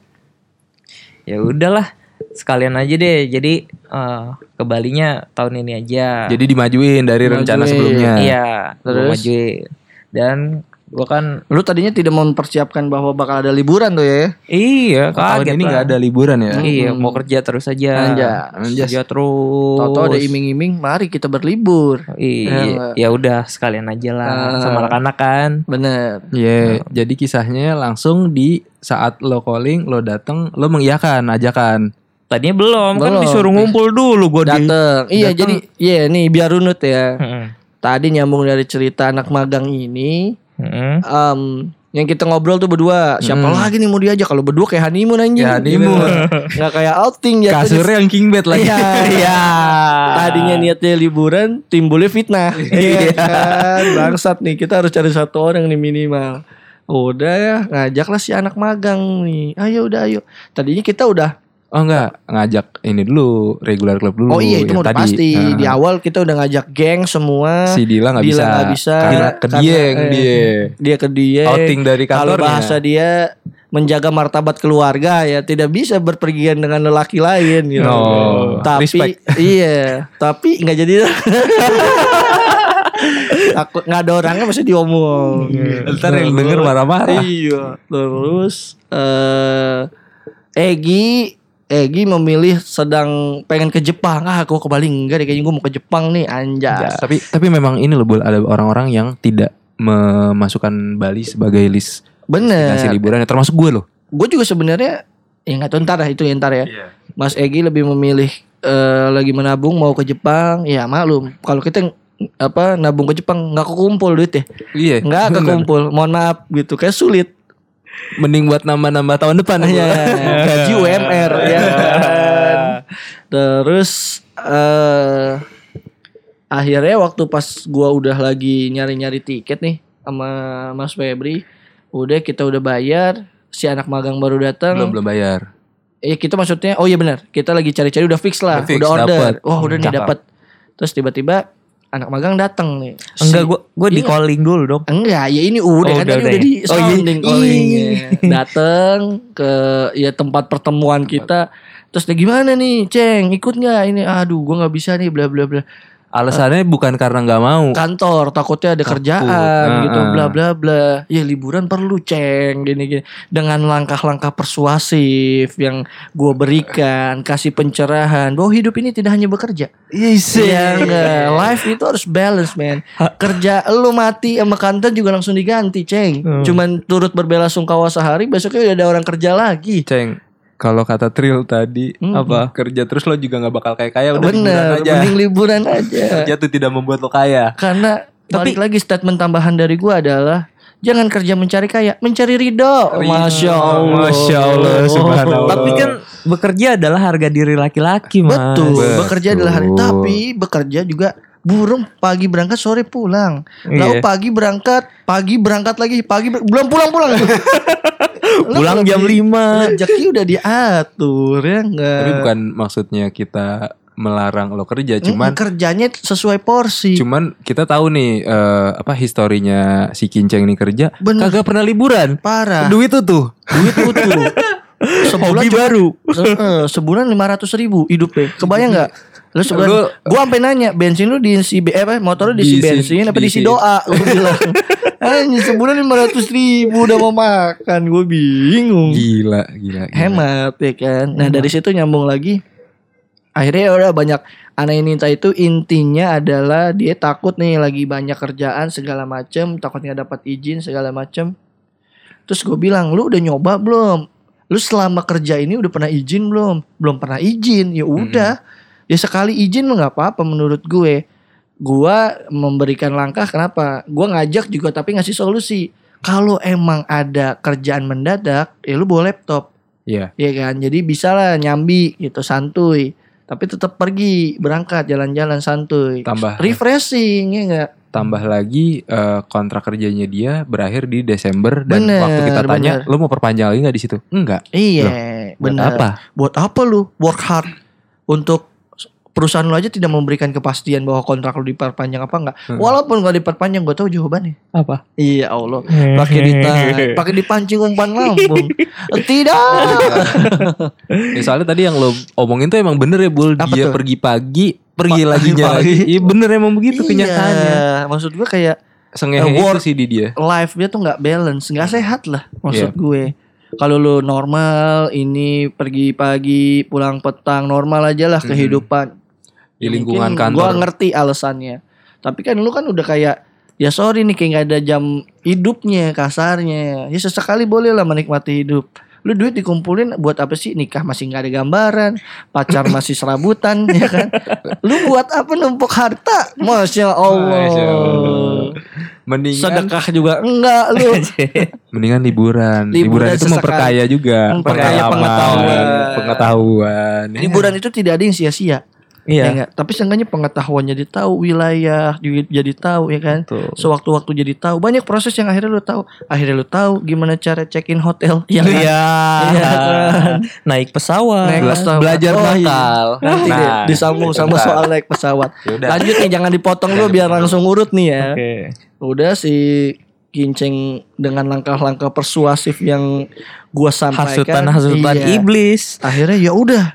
ya udahlah sekalian aja deh jadi eh, ke Balinya tahun ini aja jadi dimajuin dari rencana Dimajuin. sebelumnya iya Terus? majuin dan gue kan lu tadinya tidak mempersiapkan bahwa bakal ada liburan tuh ya iya tahun kaget ini lah. nggak ada liburan ya Iya, mau kerja terus aja. Anjas. Kerja terus. Tahu-tahu ada iming-iming, mari kita berlibur. Ya, Iya, enggak. ya udah sekalian aja lah Ah. sama anak-anak kan. Bener. Iya, jadi kisahnya langsung di saat lo calling, lo datang, lo mengiyakan ajakan. Tadinya belum, kan Belum. disuruh ngumpul dulu gue di. Dateng. Iya, dateng. jadi iya nih biar runut ya. Heeh. Tadi nyambung dari cerita anak magang ini, Heeh. em, yang kita ngobrol tuh berdua. Siapa Hmm. lagi nih mau diajak? Kalau berdua kayak honeymoon anjing. Ya, honeymoon. Nggak kayak outing ya. Kasurnya yang king bed lagi. Iya. Iya. Tadinya niatnya liburan, timbulnya fitnah. Iya kan, bangsat nih. Kita harus cari satu orang nih minimal. Udah ya, ngajaklah si anak magang nih. Ayo udah ayo. Tadinya kita udah Oh enggak, ngajak ini dulu, regular club dulu. Oh iya itu udah tadi. pasti. Nah, Di awal kita udah ngajak geng semua. si Dila nggak Dila bisa. nggak bisa. Karena ke Karena, Dieng eh, dia. Dia ke dia. Outing dari Kalau kantornya. bahasa dia menjaga martabat keluarga ya tidak bisa berpergian dengan lelaki lain gitu. Oh, tapi respect. iya, tapi nggak jadi. Takut nggak ada orangnya masih diomong. Ntar yang denger marah-marah. Iya. Terus eh Egi Egi memilih sedang pengen ke Jepang. Ah, gua ke Bali enggak deh kayaknya gua mau ke Jepang nih, anjas. Tapi tapi memang ini loh Bul, ada orang-orang yang tidak memasukkan Bali sebagai list Bener. destinasi liburan termasuk gue loh. gue juga sebenarnya ya nggak tahu ntar lah itu ya ntar ya Iya. Mas Egi lebih memilih eh, lagi menabung mau ke Jepang ya maklum kalau kita apa nabung ke Jepang nggak kekumpul duit ya Iya. nggak bener. kekumpul mohon maaf gitu kayak sulit Mending buat nambah-nambah tahun depan. Bul. ya gaji UMR ya kan terus eh akhirnya waktu pas gua udah lagi nyari-nyari tiket nih sama Mas Febri udah kita udah bayar si anak magang baru datang belum belum bayar. Eh kita maksudnya oh iya benar. Kita lagi cari-cari udah fix lah, Udah fix, udah order. dapet. Wah, udah nih dapat. Terus tiba-tiba anak magang datang nih. Enggak gua gua di Iya. calling dulu dong. Enggak, ya ini udah Oh, kan udah, udah udah ya. di Oh, iya. sounding callingnya. Datang ke ya tempat pertemuan kita. Terus gimana nih, Ceng? Ikut nggak ini? Aduh, gua nggak bisa nih, bla bla bla. Alasannya bukan karena nggak mau. Kantor takutnya ada Takut. kerjaan Nah, gitu, ah. bla bla bla. Ya liburan perlu, Ceng, gini gini. Dengan langkah-langkah persuasif yang gua berikan, kasih pencerahan bahwa hidup ini tidak hanya bekerja. Iya enggak. Life itu harus balance, man. Kerja lu mati sama kantor juga langsung diganti, Ceng. Hmm. Cuman turut berbela sungkawa sehari, besoknya udah ada orang kerja lagi. Ceng, kalau kata Trill tadi Hmm. apa kerja terus lo juga nggak bakal kayak kaya udah liburan Bener, aja. mending liburan aja. Kerja tuh tidak membuat lo kaya. Karena balik lagi statement tambahan dari gua adalah Jangan kerja mencari kaya, mencari ridho. Masya Allah. Masya Allah, subhanallah. Tapi kan bekerja adalah harga diri laki-laki, Mas. Betul, Betul. bekerja adalah hari. Tapi bekerja juga burung pagi berangkat sore pulang. Lalu Iya. pagi berangkat, pagi berangkat lagi, pagi ber- belum pulang pulang. Pulang jam di- 5. Rezeki udah diatur ya enggak. Tapi bukan maksudnya kita melarang lo kerja, cuman kerjanya sesuai porsi. cuman kita tahu nih eh, apa historinya si Kinceng nih kerja Bener. kagak pernah liburan. Parah. Duit tuh tuh. Duit utuh. Sebulan Hobi baru. Se- eh, sebulan lima ratus ribu hidupnya. Kebayang nggak? Lu sebulan, Lu- gua sampai nanya bensin lu diisi be- eh, apa motor lu diisi Diisi- bensin apa diisi diisi- doa? Gua bilang. Anjing sebulan lima ratus ribu udah mau makan, gue bingung. Gila, gila. gila. Hemat ya kan. Nah dari situ nyambung lagi. Akhirnya ya udah banyak anak ini entah itu intinya adalah dia takut nih lagi banyak kerjaan segala macem takut nggak dapat izin segala macem terus gue bilang lu udah nyoba belum lu selama kerja ini udah pernah izin belum belum pernah izin ya udah ya sekali izin mah nggak apa-apa menurut gue gua memberikan langkah kenapa gua ngajak juga tapi ngasih solusi kalau emang ada kerjaan mendadak ya lu bawa laptop Iya. Iya kan, jadi bisa lah nyambi gitu santuy. Tapi tetap pergi berangkat jalan-jalan santuy. Tambah Refreshing ya enggak? tambah lagi eh, kontrak kerjanya dia berakhir di Desember dan Bener, waktu kita tanya bener. lo mau perpanjang lagi nggak di situ? Enggak. Iya, Buat benar. apa? Buat apa lu work hard untuk perusahaan lu aja tidak memberikan kepastian bahwa kontrak lu diperpanjang apa enggak? Hmm. Walaupun kalau diperpanjang gue tahu jawabannya. Apa? Iya Allah, pakai ditanya, pakai dipancing umpan lambung. Tidak. Ya, soalnya tadi yang lo omongin tuh emang bener ya Bul Apa Dia tuh? pergi pagi Pergi Pa- lagi pagi. lagi Iya bener emang begitu kenyataannya Iya, maksud gue kayak Sengehe Eh, itu work- sih di dia life dia tuh nggak balance, nggak sehat lah maksud Iya. gue. Kalau lu normal, ini pergi pagi, pulang petang, normal aja lah Mhm. kehidupan. Di Ya lingkungan mungkin kantor Gua ngerti alasannya. Tapi kan lu kan udah kayak ya sorry nih kayak nggak ada jam hidupnya kasarnya. Ya sesekali boleh lah menikmati hidup. Lu duit dikumpulin buat apa sih? Nikah masih nggak ada gambaran, pacar masih serabutan, ya kan? Lu buat apa numpuk harta? Masya Allah. Masya Allah. Mendingan Sedekah juga enggak lu. mendingan liburan. Liburan Liburan, itu sesekali. memperkaya juga. Memperkaya pengetahuan. Pengetahuan. Liburan itu tidak ada yang sia-sia. Iya. Ya enggak? Tapi seenggaknya pengetahuan jadi tahu wilayah, di- jadi tahu ya kan. Sewaktu-waktu jadi tahu. Banyak proses yang akhirnya lu tahu. Akhirnya lu tahu gimana cara check-in hotel. Iya kan? Iya. Iya kan? Naik pesawat. Naik pesawat. belajar Oh, iya. Nanti deh Nah, disambung sama soal naik pesawat. Yaudah. Lanjut nih jangan dipotong lu biar langsung urut nih ya. Oke. Udah si Kinceng dengan langkah-langkah persuasif yang gua sampaikan. Hasutan-hasutan Iya. iblis. Akhirnya ya udah.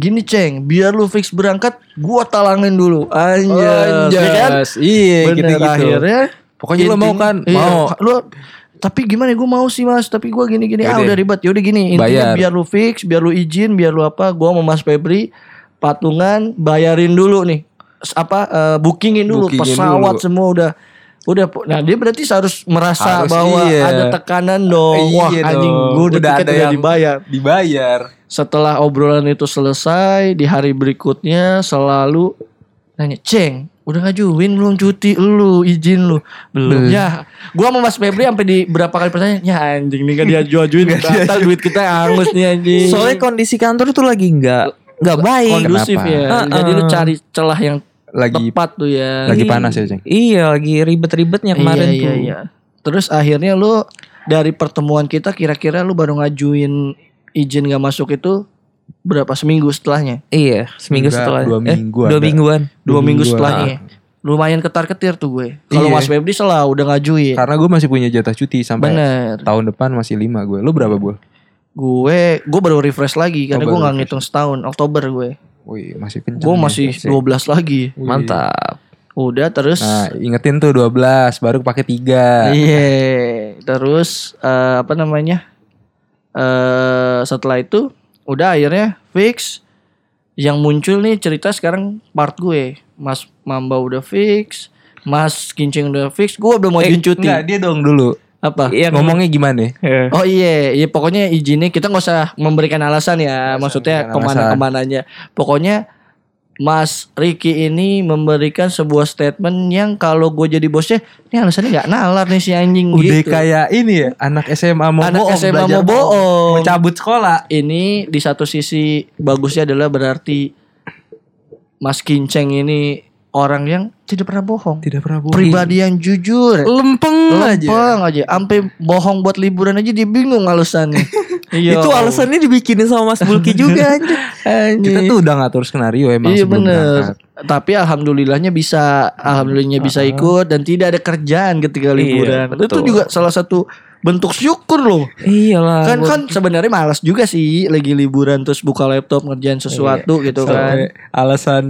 Gini ceng, biar lu fix berangkat, gua talangin dulu. Anjas, ya kan? Iya, Bener, gitu-gitu. akhirnya Pokoknya lu mau kan? Iya, Mau. Lu tapi gimana gue mau sih mas tapi gua gini gini ah udah ribet yaudah gini intinya Bayar. biar lu fix biar lu izin biar lu apa gua mau mas Febri patungan bayarin dulu nih apa eh, bookingin dulu Bookingin pesawat dulu. semua udah udah po- nah dia berarti harus merasa Harus, bahwa iya. ada tekanan dong wah Iya anjing dong. gue udah, Udah ada yang- dibayar Dibayar. setelah obrolan itu selesai di hari berikutnya selalu nanya ceng udah ngajuin belum cuti lu izin lu belum ya gua sama Mas Febri sampai di berapa kali pertanyaan ya anjing nih gak dia ajuin batal duit kita angus nih anjing Soalnya kondisi kantor tuh lagi nggak nggak baik. kondusif Kenapa? ya Heeh. jadi lu cari celah yang Lagi tepat tuh ya lagi panas ya, Ceng? Iya, lagi ribet-ribetnya kemarin iya, tuh. iya, iya. terus akhirnya lu dari pertemuan kita kira-kira lu baru ngajuin izin gak masuk itu berapa seminggu setelahnya Iya, seminggu Enggak, setelah. dua eh, minggu dua ada. mingguan. dua Dua minggu setelahnya lumayan ketar ketir tuh gue kalau Iya. Mas Febri salah udah ngajuin Karena gue masih punya jatah cuti sampai bener tahun depan masih lima gue. Lu berapa, Bul? gue gue baru refresh lagi karena Oh, gue nggak ngitung setahun Oktober gue Wih, masih kenceng. gue ya. masih 12 lagi Mantap. udah terus Nah, ingetin tuh 12 baru pakai 3. iya terus eh, apa namanya eh setelah itu udah akhirnya fix yang muncul nih cerita sekarang part gue Mas Mamba udah fix Mas Kincing udah fix gue udah mau Eh, cuti enggak, dia dong dulu. Apa Yang Ngomongnya gimana? Oh iya, iya pokoknya izinnya kita nggak usah memberikan alasan ya, maksudnya ke mana ke mananya. Pokoknya Mas Ricky ini memberikan sebuah statement yang kalau gue jadi bosnya, ini alasannya nggak nalar nih si anjing Udah gitu. kayak ini ya, anak SMA mau Anak bohong, SMA mau bohong. Mau cabut sekolah. Ini di satu sisi bagusnya adalah berarti Mas Kinceng ini orang yang tidak pernah bohong, Tidak pernah bohong. pribadi yang jujur. lempeng, aja. Lempeng aja, sampai bohong buat liburan aja dia bingung alasannya. Iya. Itu alasannya dibikinin sama Mas Bulki juga anjir. Kita tuh udah ngatur skenario emang Iya bener berangkat. Tapi alhamdulillahnya bisa Alhamdulillahnya bisa ikut Dan tidak ada kerjaan ketika liburan Itu betul. juga salah satu bentuk syukur loh Iyalah. Kan kan sebenarnya malas juga sih Lagi liburan terus buka laptop ngerjain sesuatu gitu kan Sampai alasan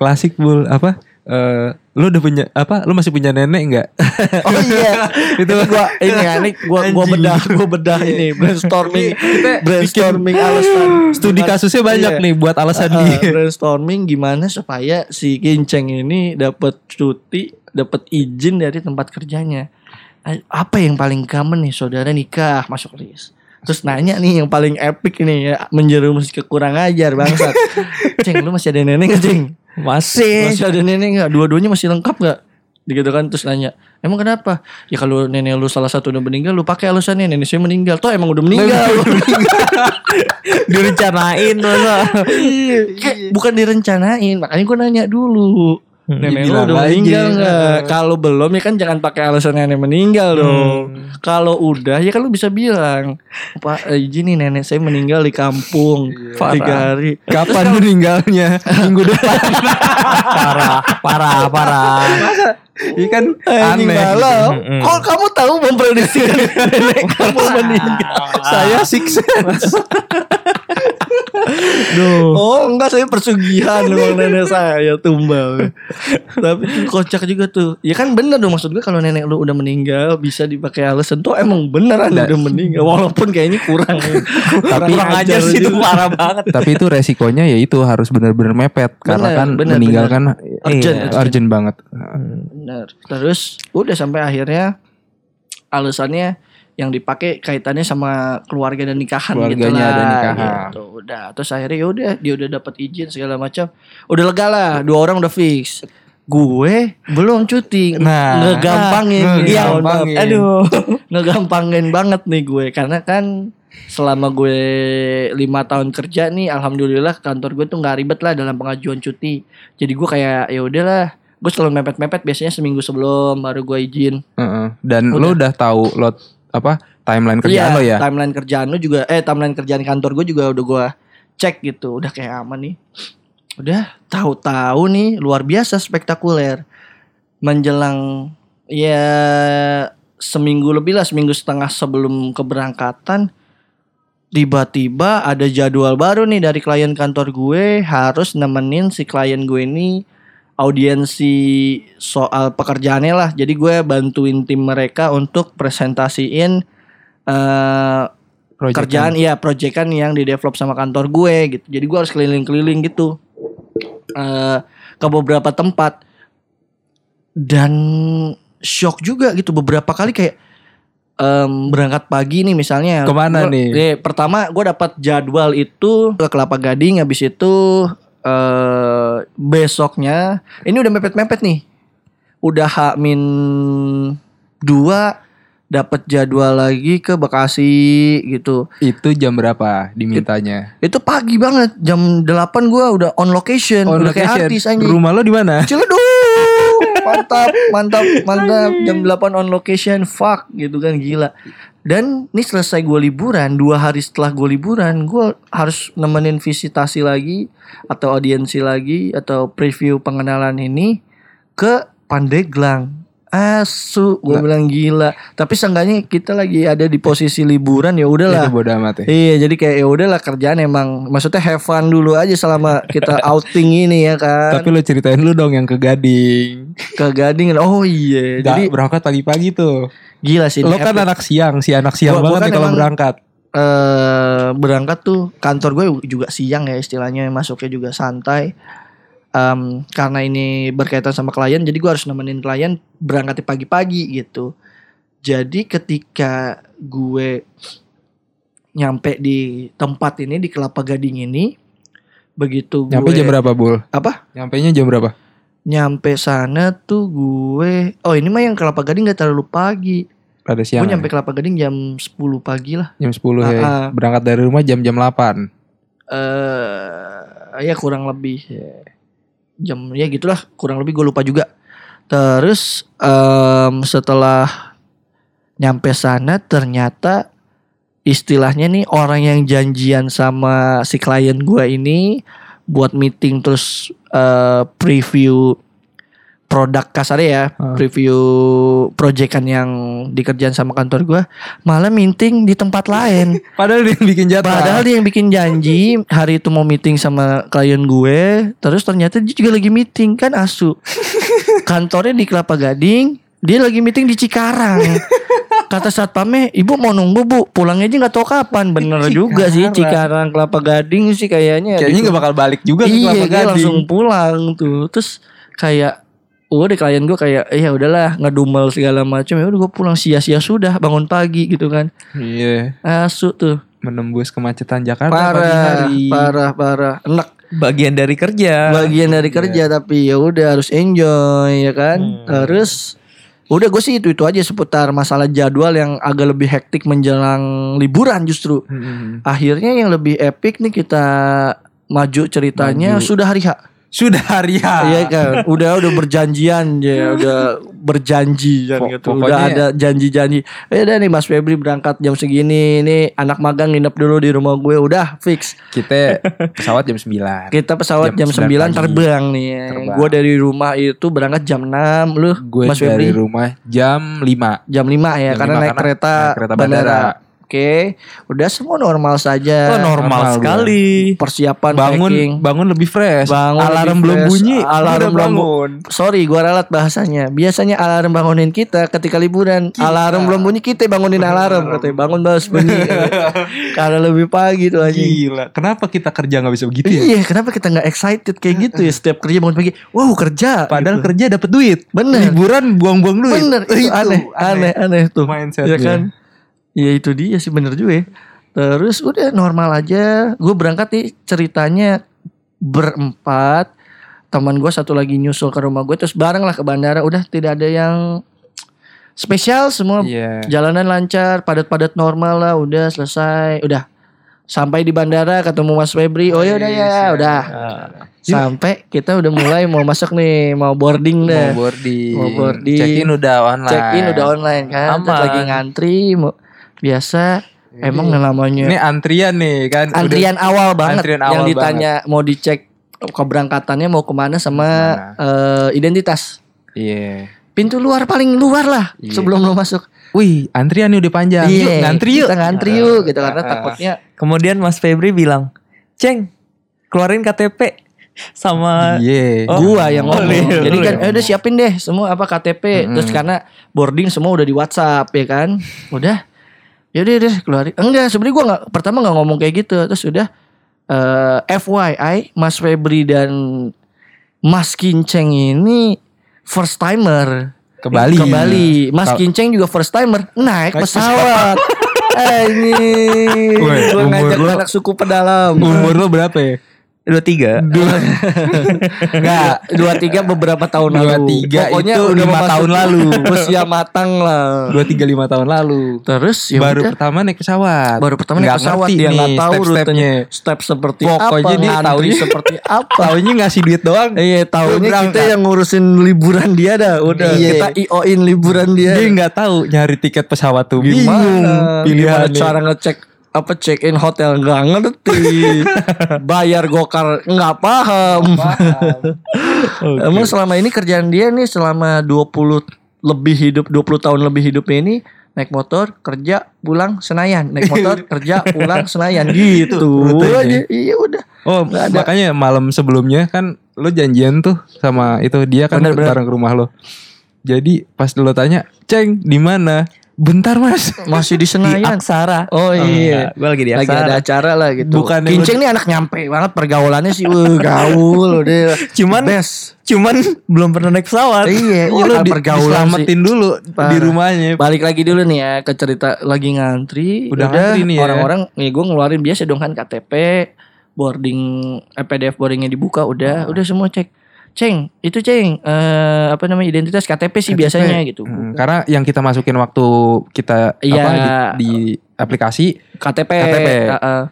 klasik bul apa? Eh, lu udah punya apa? Lu masih punya nenek nggak? Oh iya Itu gua ini ya ini gua gua bedah gua bedah ini brainstorming brainstorming alasan Studi kasusnya banyak Iya. nih buat alasan Uh, dia. brainstorming gimana supaya si Kinceng ini dapat cuti, dapat izin dari tempat kerjanya. Apa yang paling common nih saudara nikah masuk list. Terus nanya nih yang paling epic nih ya menjerumus ke kurang ajar bangsat. ceng lu masih ada nenek gak ceng? Masih. Masih ada nenek gak? Dua-duanya masih lengkap gak? Gitu kan terus nanya Emang kenapa? Ya kalau nenek lu salah satu udah meninggal Lu pakai alasannya nenek saya meninggal Toh emang udah meninggal Direncanain masa. Iya, kayak bukan direncanain. Makanya gue nanya dulu. Nenek lu udah meninggal nggak? Kalau belum ya kan jangan pakai alasan nenek meninggal dong. Kalau udah ya kan lu bisa bilang, Pak eh, izin nih nenek saya meninggal di kampung tiga hari. Kapan meninggalnya? Minggu depan. parah, parah, parah. Ini kan Anjing aneh. galau. Kok kamu tahu memprediksi nenek kamu meninggal? Saya six sense. Duh. Oh enggak saya persugihan memang nenek saya tumbal. Tapi kocak juga tuh. Ya kan bener dong maksud gue kalau nenek lu udah meninggal bisa dipakai alasan tuh emang beneran udah meninggal walaupun kayaknya kurang. Tapi Kurang ajar sih itu parah banget. Tapi itu resikonya ya itu harus benar-benar mepet karena Bener, kan bener, meninggal bener. kan Urgent, iya, urgent. urgent banget. Bener. Terus udah sampai akhirnya alasannya yang dipakai kaitannya sama keluarga dan nikahan gitu Keluarganya lah. ada nikahan. Gitu. Udah, terus akhirnya ya udah dia udah dapat izin segala macam. Udah lega lah, dua orang udah fix. Gue belum cuti. Nah, ngegampangin. ah, Iya, ngegampangin. Aduh, ngegampangin banget nih gue karena kan selama gue lima tahun kerja nih, alhamdulillah kantor gue tuh nggak ribet lah dalam pengajuan cuti. Jadi gue kayak ya udahlah, gue selalu mepet-mepet biasanya seminggu sebelum baru gue izin. Heeh. Dan lo udah tahu lo apa timeline kerjaan Iya, lo ya? Timeline kerjaan lu juga eh timeline kerjaan kantor gue juga udah gue cek gitu, udah kayak aman nih. Udah tahu-tahu nih luar biasa spektakuler. Menjelang ya seminggu lebih lah, seminggu setengah sebelum keberangkatan tiba-tiba ada jadwal baru nih dari klien kantor gue harus nemenin si klien gue ini audiensi soal pekerjaannya lah. Jadi gue bantuin tim mereka untuk presentasiin Project kerjaan iya proyekan yang di develop sama kantor gue gitu. Jadi gue harus keliling-keliling gitu eh ke beberapa tempat dan shock juga gitu beberapa kali kayak em, berangkat pagi nih misalnya Ke mana Gua- nih? eh, pertama gue dapat jadwal itu ke Kelapa Gading habis itu eh besoknya ini udah mepet-mepet nih udah H min dua dapat jadwal lagi ke Bekasi gitu Itu jam berapa dimintanya? itu pagi banget jam 8 gua udah on location On udah kayak location. artis anjing Rumah lo di mana? Ciledug mantap mantap mantap. Jam 8 on location fuck gitu kan gila. Dan ini selesai gue liburan dua hari setelah gue liburan gue harus nemenin visitasi lagi atau audiensi lagi atau preview pengenalan ini ke Pandeglang asu gue bilang gila tapi seenggaknya kita lagi ada di posisi liburan ya udahlah Itu bodo amat ya. Iya jadi kayak ya udahlah kerjaan emang maksudnya have fun dulu aja selama kita outing ini ya kan Tapi lo ceritain dulu dong yang ke Gading. ke Gading oh iya Jadi jadi berangkat pagi-pagi tuh. gila sih Lo kan epic. anak siang, si anak siang Gua- gua banget kan nih kalau berangkat. eh berangkat tuh kantor gue juga siang ya istilahnya masuknya juga santai Em, karena ini berkaitan sama klien jadi gue harus nemenin klien berangkat pagi-pagi gitu jadi ketika gue nyampe di tempat ini di Kelapa Gading ini begitu gue Nyampe jam berapa, Bul? apa Nyampe nya jam berapa? nyampe sana tuh gue oh ini mah yang Kelapa Gading gak terlalu pagi Pada siang. gue nyampe ya? Kelapa Gading jam 10 pagi lah jam 10 ya. Berangkat dari rumah jam-jam 8. eh ya kurang lebih ya. Jam ya gitulah kurang lebih gue lupa juga. Terus em, setelah nyampe sana ternyata istilahnya nih orang yang janjian sama si klien gue ini buat meeting terus eh, preview produk kasarnya ya Ah. preview proyekan yang dikerjain sama kantor gue malah meeting di tempat lain Padahal dia yang bikin jadwal. Padahal dia yang bikin janji hari itu mau meeting sama klien gue, terus ternyata dia juga lagi meeting kan asu. Kantornya di Kelapa Gading, dia lagi meeting di Cikarang. Kata satpamnya, ibu mau nunggu bu, pulangnya aja nggak tahu kapan. Bener juga sih Cikarang Kelapa Gading sih kayaknya. Kayaknya gak bakal balik juga ke iya, Kelapa dia Gading. langsung pulang tuh. Terus kayak udah klien gue kayak ya udahlah ngedumel segala macam ya udah gue pulang sia-sia sudah bangun pagi gitu kan. Iya, asu tuh. Menembus kemacetan Jakarta pagi parah hari. parah parah. Enak. Bagian dari kerja. bagian dari kerja tapi ya udah harus enjoy ya kan? Hmm. terus udah gue sih itu itu aja seputar masalah jadwal yang agak lebih hektik menjelang liburan justru. Mm-mm. akhirnya yang lebih epic nih kita maju ceritanya Maju. sudah hari H Sudah hari ya. Iya kan, udah udah berjanjian ya, udah berjanji kan gitu. Udah pokoknya- ada janji-janji. Eh udah nih Mas Febri berangkat jam segini, ini anak magang nginep dulu di rumah gue, udah fix. Kita pesawat jam 9. Kita pesawat jam, Jam 9 9 pagi. terbang nih. Terbang. Gue dari rumah itu berangkat jam 6, lu Gue Mas dari Febri rumah jam 5. jam 5 ya, Jam karena 5 naik karena kereta, naik kereta bandara. Oke, udah semua normal saja. Oh, normal normal sekali. Persiapan Bangun packing. bangun lebih fresh. Bangun Alarm lebih belum fresh. bunyi. Alarm belum bangun. Sorry, gua ralat bahasanya. Biasanya alarm bangunin kita ketika liburan. Alarm belum bunyi kita bangunin alarm. Katanya bangun bos bunyi. Karena lebih pagi tuh anjing. Gila. Kenapa kita kerja nggak bisa begitu ya? Iya, kenapa kita nggak excited kayak gitu ya setiap kerja bangun pagi? Wow kerja. Padahal gitu. kerja dapat duit. Bener. Liburan buang-buang duit. bener itu, Itu aneh, aneh, aneh tuh. Mindsetnya. Ya kan? Ya itu dia sih bener juga ya. Terus udah normal aja. Gue berangkat nih ceritanya berempat. Teman gue satu lagi nyusul ke rumah gue. Terus bareng lah ke bandara. Udah tidak ada yang spesial semua. Iya. Jalanan lancar, padat-padat normal lah. Udah selesai. Udah sampai di bandara ketemu Mas Febri. Oh ya udah ya, udah. Sampai kita udah mulai mau masuk nih, mau boarding Mau dah. boarding. Mau boarding. Check in udah online. Check in udah online kan. Terus Aman. lagi ngantri mau biasa emang yang namanya Ini antrian nih kan. Udah- antrian awal banget antrian yang awal ditanya mau dicek keberangkatannya mau ke mana sama eh, identitas. Iya. Pintu luar paling luar lah Iya. sebelum lo masuk. Wih, antrian nih udah panjang. Yuk, ngantri yuk. Kita ngantri yuk gitu karena Ah. takutnya Kemudian Mas Febri bilang, "Ceng, keluarin KTP sama Iya. gua yang Oh, ngomong. iya, Jadi kan yang eh, udah siapin deh semua apa KTP. Terus karena boarding semua udah di WhatsApp ya kan. Udah. Ya udah deh keluarin. Enggak, sebenarnya gua nggak pertama nggak ngomong kayak gitu. Terus udah eh, FYI Mas Febri dan Mas Kinceng ini first timer Ke Bali. ke Bali. Mas Kinceng juga first timer naik pesawat. eh ini gue ngajak lu- anak suku pedalam. Umur lo berapa ya? Dua tiga. Enggak, dua tiga beberapa tahun Dua lalu. tiga Pokoknya itu udah lima tahun lalu. Usia matang lah. Dua tiga lima tahun lalu. Terus ya baru udah. pertama naik pesawat. baru pertama naik Nggak pesawat dia nggak tahu step-stepnya. rutenya step seperti Pokoknya apa dia taunya- seperti apa Taunya ngasih duit doang. iya tahunya kita yang ngurusin liburan dia dah udah Iya. kita io-in liburan dia Dia nggak tahu nyari tiket pesawat tuh. gimana Bingung gimana pilihannya. cara ngecek apa check in hotel nggak ngerti. Bayar gokar nggak paham. Emang selama ini kerjaan dia nih selama 20 lebih hidup 20 tahun lebih hidup ini naik motor kerja pulang Senayan. Naik motor kerja pulang Senayan. Gitu. Aja iya udah. Oh ada. makanya malam sebelumnya kan lo janjian tuh sama itu dia kan Bener, bener. bareng ke rumah lo. Jadi pas lo tanya, Ceng di mana? Bentar mas. masih di Di Senayan Aksara. oh iya Gue lagi di lagi Aksara. ada acara lah gitu. Bukan Kinceng nih anak nyampe banget pergaulannya sih, Wah, gaul udah. Cuman best. cuman belum pernah naik pesawat. Iya, Iya lo di, pergaulan sih. diselamatin dulu di Parah. rumahnya. Balik lagi dulu nih ya ke cerita lagi ngantri. Udah ngantri nih ya. Orang-orang nih gue ngeluarin biasa dong kan KTP, boarding eh, PDF boardingnya dibuka, udah, Ah. udah semua cek. Ceng, itu ceng, eh, apa namanya identitas KTP sih KTP. biasanya gitu. Hmm, karena yang kita masukin waktu kita Iya. apa di, di aplikasi KTP. KTP. uh-uh.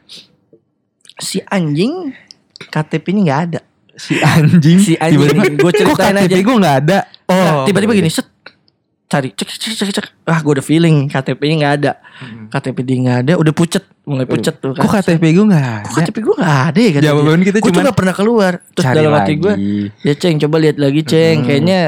Si anjing KTP-nya nggak ada. si anjing Si anjing, tiba-tiba, gua ceritain kok KTP aja. gue nggak ada. Oh, Nah, tiba-tiba gini set cari cek cek cek cek ah gue udah feeling KTP-nya nggak ada. KTP dia nggak ada udah pucet mulai pucet tuh kan. Kok KTP gue nggak Kok ada? KTP gue nggak ada ya Jawaban kita gue nggak pernah keluar. Terus Cari dalam hati gue ya ceng coba lihat lagi ceng. Kayaknya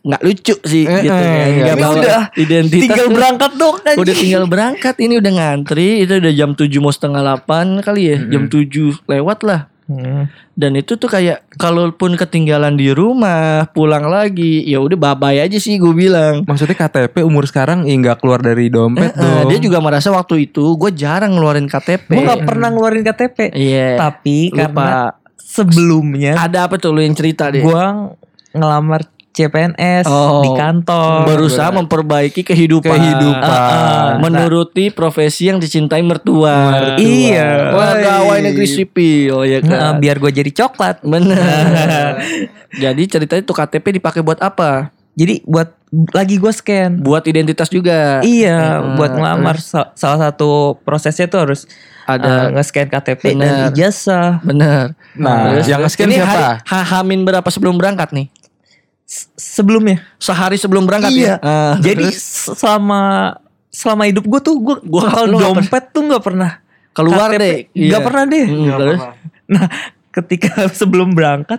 nggak lucu sih Eh, gitu eh, kan. nggak nggak bawa Udah, identitas Tinggal tuh. berangkat dong. anjing. udah tinggal berangkat ini udah ngantri. Itu udah jam 7 mau setengah 8 kali ya jam 7 lewat lah Hmm. dan itu tuh kayak kalaupun ketinggalan di rumah pulang lagi ya udah bye aja sih gue bilang Maksudnya KTP umur sekarang ya nggak keluar dari dompet Eh, dong. dia juga merasa waktu itu gue jarang ngeluarin KTP. Gue gak pernah ngeluarin KTP. Iya. Tapi Lupa. karena sebelumnya Ada apa tuh lu yang cerita deh? gue ngelamar CPNS Oh. di kantor. berusaha memperbaiki kehidupan. Kehidupan. Ah, ah. menuruti profesi yang dicintai mertua. Mertua. Iya. Pegawai negeri sipil ya Nah, kan. biar gue jadi coklat. Bener. Jadi ceritanya tuh KTP dipakai buat apa? Jadi buat lagi gue scan. Buat identitas juga. Iya, Hmm, buat ngelamar Sa- salah satu prosesnya tuh harus Ada. uh, nge-scan KTP Bener. dan ijazah. Bener. Nah, Terus- yang nge-scan siapa? hari- ha- Hamin berapa sebelum berangkat nih? Sebelumnya. Sehari sebelum berangkat Iya. ya? Ah, Jadi terus selama selama hidup gue tuh gue Gua- kalau dompet tuh nggak pernah keluar KTP. deh. Nggak Iya. pernah deh. Hmm, terus? Nah, ketika sebelum berangkat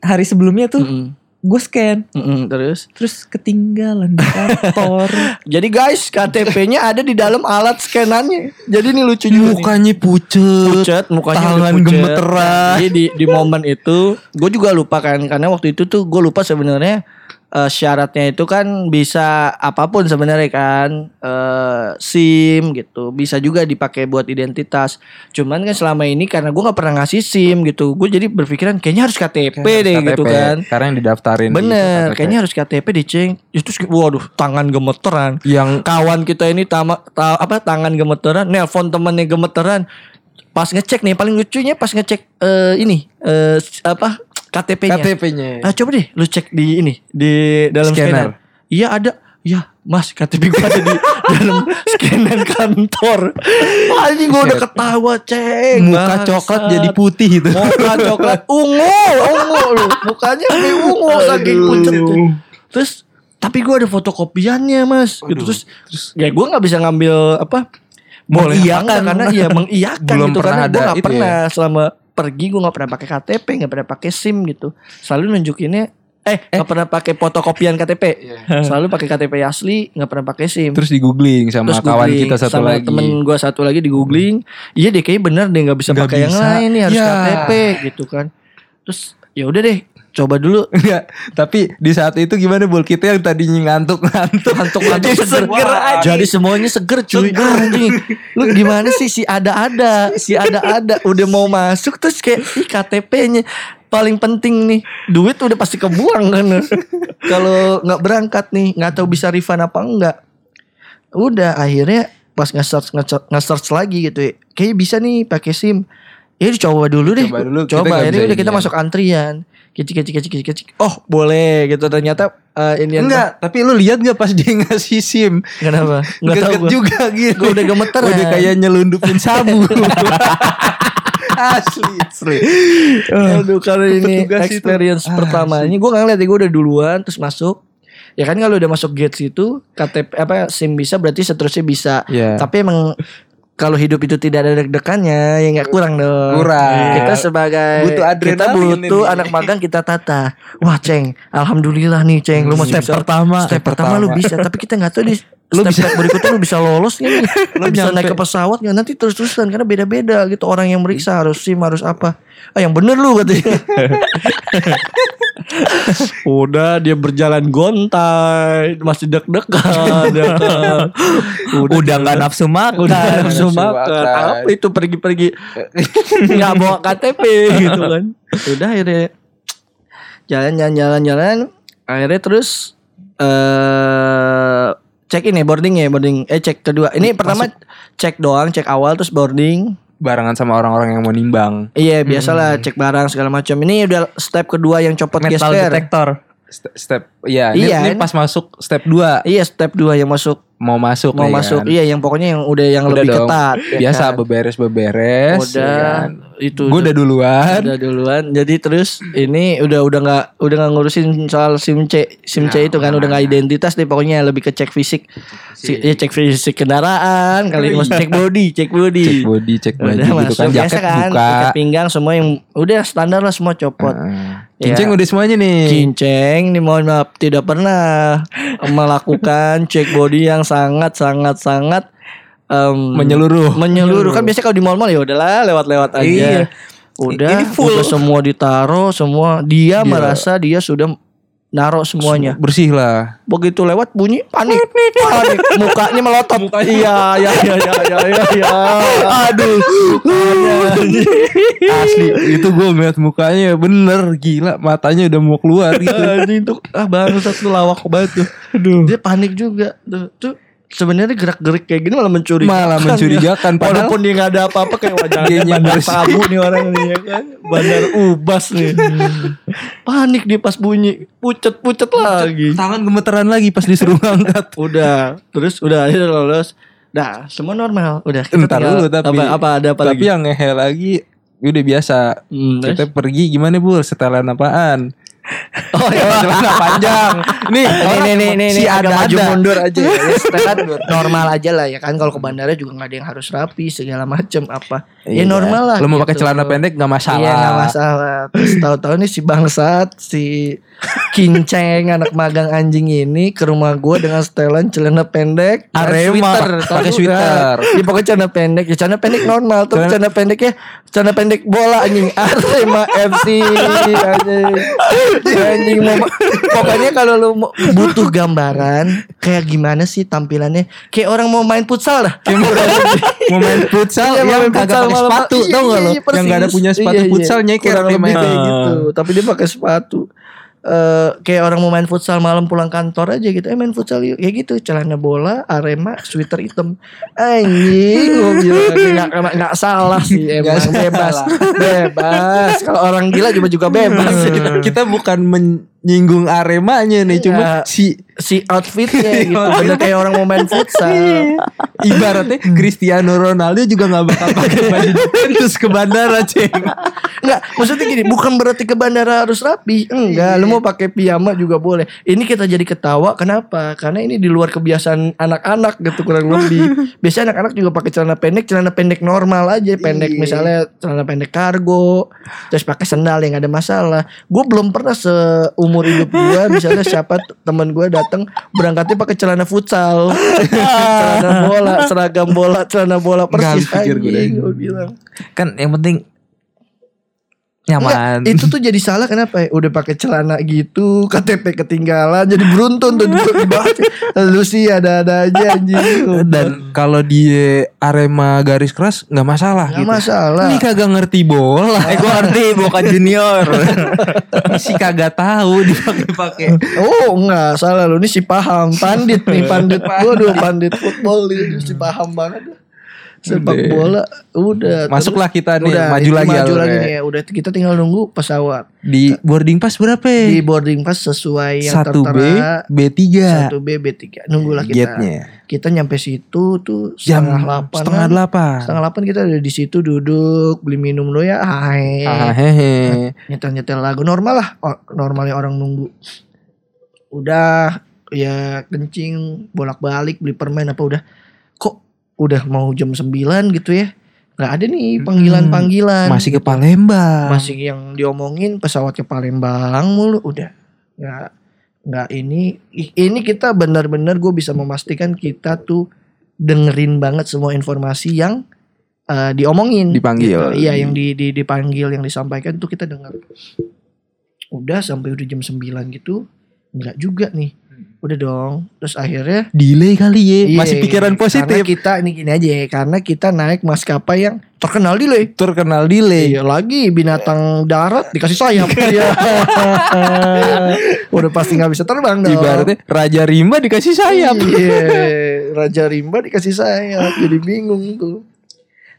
hari sebelumnya tuh Mm-mm. Gue scan Mm-mm, terus terus ketinggalan di kantor. Jadi guys KTP-nya ada di dalam alat scanannya. Jadi ini lucu juga nih. Mukanya pucet. pucet, mukanya tangan pucet. gemeteran. Jadi di, di momen itu gue juga lupa kan karena waktu itu tuh gue lupa sebenarnya eh, syaratnya itu kan bisa apa pun sebenarnya kan. Eh, SIM gitu bisa juga dipakai buat identitas. Cuman kan selama ini karena gue nggak pernah ngasih SIM gitu gue jadi berpikiran kayaknya harus KTP deh gitu KTP, kan. Karena yang didaftarin bener gitu, KTP. kayaknya harus KTP diceng itu waduh tangan gemeteran. Yang kawan kita ini tama, ta- apa tangan gemeteran nelpon temannya gemeteran. Pas ngecek nih paling lucunya pas ngecek eh, ini eh, apa KTP-nya KTP-nya. ah coba deh lu cek di ini di dalam Scanner. scanner iya ada Iya, Mas, KTP gua ada di dalam scanner kantor. Wah, ini gua udah ketawa, ceng. Muka Bangsat. coklat jadi putih gitu. Muka coklat ungu, ungu lu. Mukanya kayak ungu saking pucet. Terus tapi gua ada fotokopiannya, Mas. Gitu terus, ya gua nggak bisa ngambil apa? Boleh mengiyakan apa enggak? karena iya mengiyakan Belum gitu karena gua nggak itu pernah selama pergi gua nggak pernah pakai KTP, nggak pernah pakai SIM gitu. Selalu nunjukinnya eh nggak pernah pakai fotokopian KTP. Selalu pakai KTP asli, nggak pernah pakai SIM. Terus di googling sama Terus kawan googling kita satu sama lagi. temen gue satu lagi di googling iya deh kayaknya bener deh nggak bisa pakai yang lain nih harus Ya. KTP gitu kan terus ya udah deh coba dulu. Enggak, tapi di saat itu gimana bol kita yang tadinya ngantuk-ngantuk. Ngantuk-ngantuk Jadi seger, seger aja. jadi semuanya seger cuy. Anjing. Lu gimana sih si ada-ada? Si ada-ada udah mau masuk terus kayak ih KTP-nya paling penting nih. Duit udah pasti kebuang kan? Kalau nggak berangkat nih nggak tahu bisa refund apa enggak. Udah akhirnya pas nge-search nge-search, lagi gitu ya. Kayak bisa nih pakai SIM. Ya coba dulu deh. Coba dulu, kita coba akhirnya bisa udah kita masuk antrian kecik kecik kecik kecik kecik oh boleh gitu ternyata eh, ini Enggak, tapi lu lihat gak pas dia ngasih SIM? kenapa nggak tahu gua. juga gitu. Gua udah gemeteran. Udah kayak nyelundupin sabu. asli, asli. Aduh kalau ini Petugas itu. experience Ah, pertama ini gue nggak ngeliat ya gue udah duluan terus masuk ya kan kalau udah masuk gate situ KTP apa SIM bisa berarti seterusnya bisa Iya. tapi emang kalau hidup itu tidak ada deg-degannya ya nggak kurang dong. Kurang. kita sebagai Butuh kita adrenalin butuh ini. anak magang kita tata. Wah ceng. Alhamdulillah nih ceng. Lu masih Step bisa pertama. step Step pertama lu pertama. bisa. Tapi kita nggak tahu di Lu step, bisa- step berikutnya lu bisa lolos nih? Lu bisa naik ke pesawat nggak? Nanti terus terusan karena beda beda gitu. Orang yang meriksa harus sim harus apa? Ah yang bener lu katanya udah dia berjalan gontai masih deg-degan ya kan. Udah nggak nafsu makan. udah nafsu nafsu makan. makan. apa itu pergi-pergi? Nggak bawa KTP gitu kan? Udah akhirnya jalan jalan jalan jalan. Akhirnya terus eh cek ini boarding ya boarding. Eh cek kedua. Ini pertama cek doang cek awal terus boarding Barengan sama orang-orang yang mau nimbang. iya biasalah cek barang segala macam ini udah step kedua yang copot Metal gesper detector. Step, step ya, ini, Iya, ini kan? pas masuk step 2 iya step dua yang masuk mau masuk mau masuk kan. iya yang pokoknya yang udah yang Udah lebih dong. ketat ya Biasa kan? beberes-beberes. udah ya kan. itu Gue udah duluan. udah duluan jadi terus ini udah udah nggak udah nggak ngurusin soal sim C sim C itu kan udah nggak identitas deh pokoknya lebih ke cek fisik Si- ya cek fisik kendaraan kali mau cek body cek body Cek body, cek baju udah gitu kan. Jaket kan buka. ikat pinggang semua yang udah standar lah semua copot Nah, Ya. Cinceng udah semuanya nih. Cinceng nih mohon maaf tidak pernah melakukan cek body yang sangat sangat sangat em, Menyeluruh. menyeluruh kan biasanya kalau di mall-mall ya udahlah lewat-lewat aja. Iya. Udah, Ini full. udah semua ditaro, semua dia, merasa dia sudah naro semuanya. Bersih lah. Begitu lewat bunyi panik, panik, mukanya melotot. Iya, iya, iya, iya, iya, iya, iya. Aduh, mukanya. Asli itu gue ngeliat mukanya bener gila matanya udah mau keluar gitu. Anjing tuh ah bangsat tuh lawak banget tuh. Dia panik juga tuh. Tuh sebenarnya gerak-gerik kayak gini malah mencurigakan. Malah ya. mencurigakan, padahal- Walaupun dia nggak ada apa-apa kayak wajahnya Dianya bandar sabu nih orang nih ya kan. Bandar ubas nih. panik dia pas bunyi. Pucet-pucet lagi. Tangan gemeteran lagi pas disuruh ngangkat. Udah, terus udah akhirnya lolos. Nah, semua normal. Udah kita Ntar tinggal- dulu tapi apa, apa ada apa tapi lagi? yang ngehe lagi udah biasa. Hmm, Kita pergi gimana bu? Setelan apaan? Oh ya. Celana panjang. Nih, Nih nih nih nih, si ada maju mundur aja ya. Ya, normal aja lah ya kan kalau ke bandara juga nggak ada yang harus rapi segala macem apa. Ya Iya. normal lah. Lu mau pakai gitu. celana pendek nggak masalah. Iya nggak masalah. Terus tahu-tahu nih si bangsat si kinceng anak magang anjing ini ke rumah gue dengan setelan celana pendek Arema. sweater. Pakai sweater. Ya pokoknya celana pendek. Ya celana pendek normal. Tuh Celana- celana pendeknya celana pendek bola anjing Arema FC anjing. Anjing anjing pokoknya kalau lu butuh gambaran kayak gimana sih tampilannya? Kayak orang mau main futsal dah. Mau main futsal Iya, yang main futsal pakai sepatu iya, tau gak iya, lo? iya, yang gak ada punya sepatu Iya, iya. futsalnya kayak lebih main. kayak Ah. gitu tapi dia pakai sepatu eh kayak orang mau main futsal malam pulang kantor aja gitu. Eh main futsal yuk. Kayak gitu celana bola arema sweater hitam. Anjing gue bilang nggak nggak salah sih emang bebas. Bebas. Kalau orang gila juga juga bebas. Kita bukan menyinggung aremanya nih cuma Iya. si si outfitnya gitu bener kayak orang mau main futsal ibaratnya Cristiano Ronaldo juga nggak bakal pakai baju Juventus ke bandara ceng Enggak, maksudnya gini, bukan berarti ke bandara harus rapi. Enggak, lu mau pakai piyama juga boleh. Ini kita jadi ketawa kenapa? Karena ini di luar kebiasaan anak-anak gitu kurang lebih. Biasanya anak-anak juga pakai celana pendek, celana pendek normal aja, pendek misalnya celana pendek kargo, terus pakai sendal yang ada masalah. Gue belum pernah seumur hidup gue misalnya siapa teman gue datang berangkatnya pakai celana futsal, celana bola, seragam bola, celana bola persis Nggak pikir gue bilang. Kan yang penting nyaman. Enggak, itu tuh jadi salah kenapa ya? Udah pakai celana gitu, KTP ketinggalan, jadi beruntun tuh duduk di bawah. Lu sih ada-ada aja anjing. dan kalau di Arema garis keras nggak masalah Nggak gitu masalah. ini kagak ngerti bola eh gue ngerti bukan junior. Ini sih kagak tahu dipakai-pakai Oh enggak salah lu ini si paham pandit nih pandit waduh pandit football ini si paham banget sepak Udah. bola udah Masuklah terus- kita nih, udah, maju lagi maju alurnya. lagi nih ya. udah kita tinggal nunggu pesawat. Di boarding pass berapa? Di boarding pass sesuai yang satu B tertera. B3 satu B B3 nunggulah kita. Gate-nya. kita nyampe situ tuh jam setengah delapan setengah delapan. Setengah delapan kita udah di situ duduk beli minum dulu ya. Hai. Nyetel nyetel lagu. Normal lah. Normalnya orang nunggu. Udah ya kencing bolak balik beli permen apa udah udah mau jam 9 gitu ya nggak ada nih panggilan panggilan masih ke Palembang. Masih yang diomongin pesawat ke Palembang mulu udah. Nggak nggak ini ini kita benar-benar gue bisa memastikan kita tuh dengerin banget semua informasi yang eh, diomongin. Dipanggil. gitu. iya yang di, di dipanggil yang disampaikan tuh kita dengar udah sampai udah jam 9 gitu nggak juga nih udah dong. Terus akhirnya delay kali ya iya, masih pikiran karena positif. kita ini gini aja ya karena kita naik maskapai yang terkenal delay. Terkenal delay. Iya lagi binatang darat dikasih sayap. Iya. Udah pasti nggak bisa terbang dong. Ibaratnya Raja Rimba dikasih sayap. Iya Raja Rimba dikasih sayap. Jadi bingung tuh.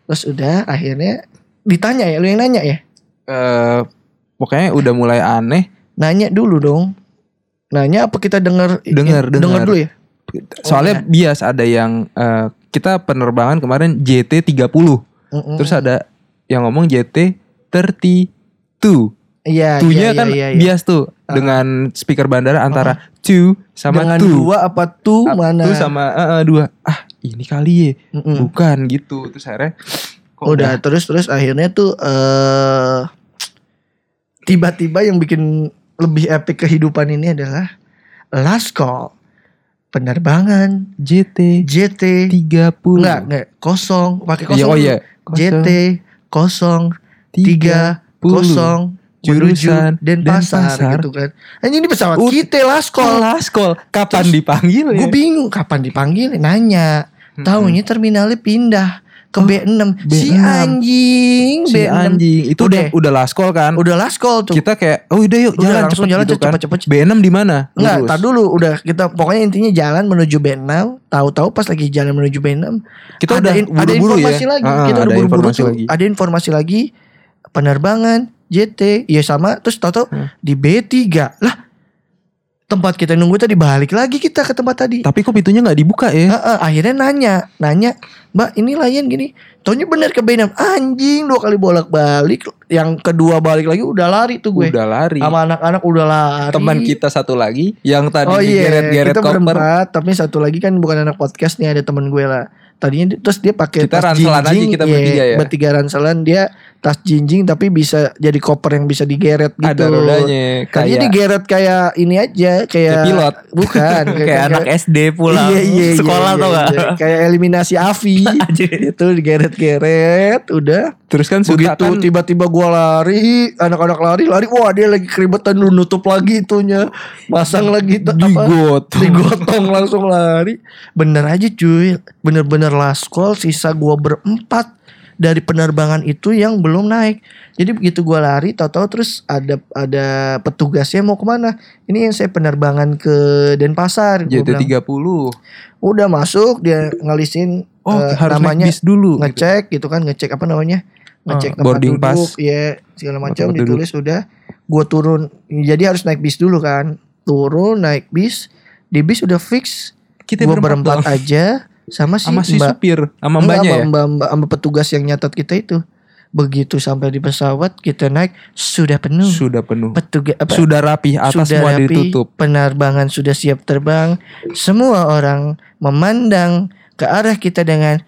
Terus udah akhirnya Ditanya ya lu yang nanya ya? Eh, pokoknya udah mulai aneh. Nanya dulu dong Nanya apa kita denger? Dengar, Denger dengar. dulu ya. Soalnya bias ada yang eh, kita penerbangan kemarin JT 30 Mm-mm. terus ada yang ngomong JT 32 Iya tunya iya, kan iya, iya. bias tuh dengan speaker bandara antara two sama Dengan two. dua apa tuh mana? Tuh sama eh, eh, dua. Ah ini kali ya? Mm-mm. bukan gitu. Terus akhirnya kok udah? terus terus akhirnya tuh eh tiba-tiba yang bikin lebih epic kehidupan ini adalah last call. Penerbangan. JT JT 30 enggak enggak. Kosong. Pakai kosong Iya, oh dulu. iya. JT kosong. Tiga kosong. Jurusan menuju Denpasar, Denpasar. gitu kan. Anjing ini pesawat Ud- kita last call. Last call. Kapan Terus dipanggil ya? gue bingung kapan dipanggil nanya. Tahunya terminalnya pindah ke Oh, B6 si B6. anjing si B6 anjing itu udah Udah. udah last call kan udah last call tuh kita kayak oh udah yuk jalan cepet jalan, gitu kan cepet, cepet. B6 di mana Enggak, tar dulu udah kita pokoknya intinya jalan menuju B6, tahu-tahu pas lagi jalan menuju B6 Kita ada, udah in- ada buru-buru informasi ya. lagi. Ah, kita udah ada buru-buru informasi tuh. lagi. Ada informasi lagi penerbangan JT, ya sama terus tahu-tahu Hmm. di B3. Lah, tempat kita nunggu tadi balik lagi kita ke tempat tadi. tapi kok pintunya nggak dibuka ya Heeh, akhirnya nanya, nanya, "Mbak, ini layan gini." Taunya bener ke B6. Anjing, dua kali bolak-balik. Yang kedua balik lagi udah lari tuh gue. udah lari Sama anak-anak udah lari. teman kita satu lagi yang tadi Oh iya, geret-geret kita koper berempat, tapi satu lagi kan bukan anak podcast nih ada temen gue lah. Tadinya di- terus dia pakai Kita ranselan aja kita iya, bertiga ya? Bertiga ranselan dia tas jinjing tapi bisa jadi koper yang bisa digeret gitu. Ada rodanya. Tadinya Kayak digeret kayak ini aja kayak Kayak pilot. Bukan Kayak anak SD pulang Iya, iya, iya, sekolah iya, tau gak? iya. Kayak eliminasi Avi. itu digeret-geret udah. terus kan Begitu kan tiba-tiba gua lari, anak-anak lari, lari, wah dia lagi keribetan lu nutup lagi itunya. Masang lagi apa? digotong. Digotong langsung lari. Bener aja cuy. Bener-bener last call sisa gua berempat dari penerbangan itu yang belum naik. Jadi begitu gua lari, tahu-tahu terus ada ada petugasnya mau ke mana? Ini yang saya penerbangan ke Denpasar. Gua bilang. JT 30 Udah masuk dia ngalisin Oh eh, harus namanya bis dulu gitu. ngecek gitu kan ngecek apa namanya ngecek tempat boarding duduk pass. ya segala macam ditulis udah gue turun jadi harus naik bis dulu kan turun naik bis di bis udah fix Kita gue berempat berempat aja sama si sama si mbak supir sama mbaknya ya. sama mbak, mbak, sama petugas yang nyatat kita itu begitu sampai di pesawat kita naik sudah penuh Sudah penuh. petugas apa, Sudah rapi atas sudah semua rapi, ditutup. penerbangan sudah siap terbang semua orang memandang ke arah kita dengan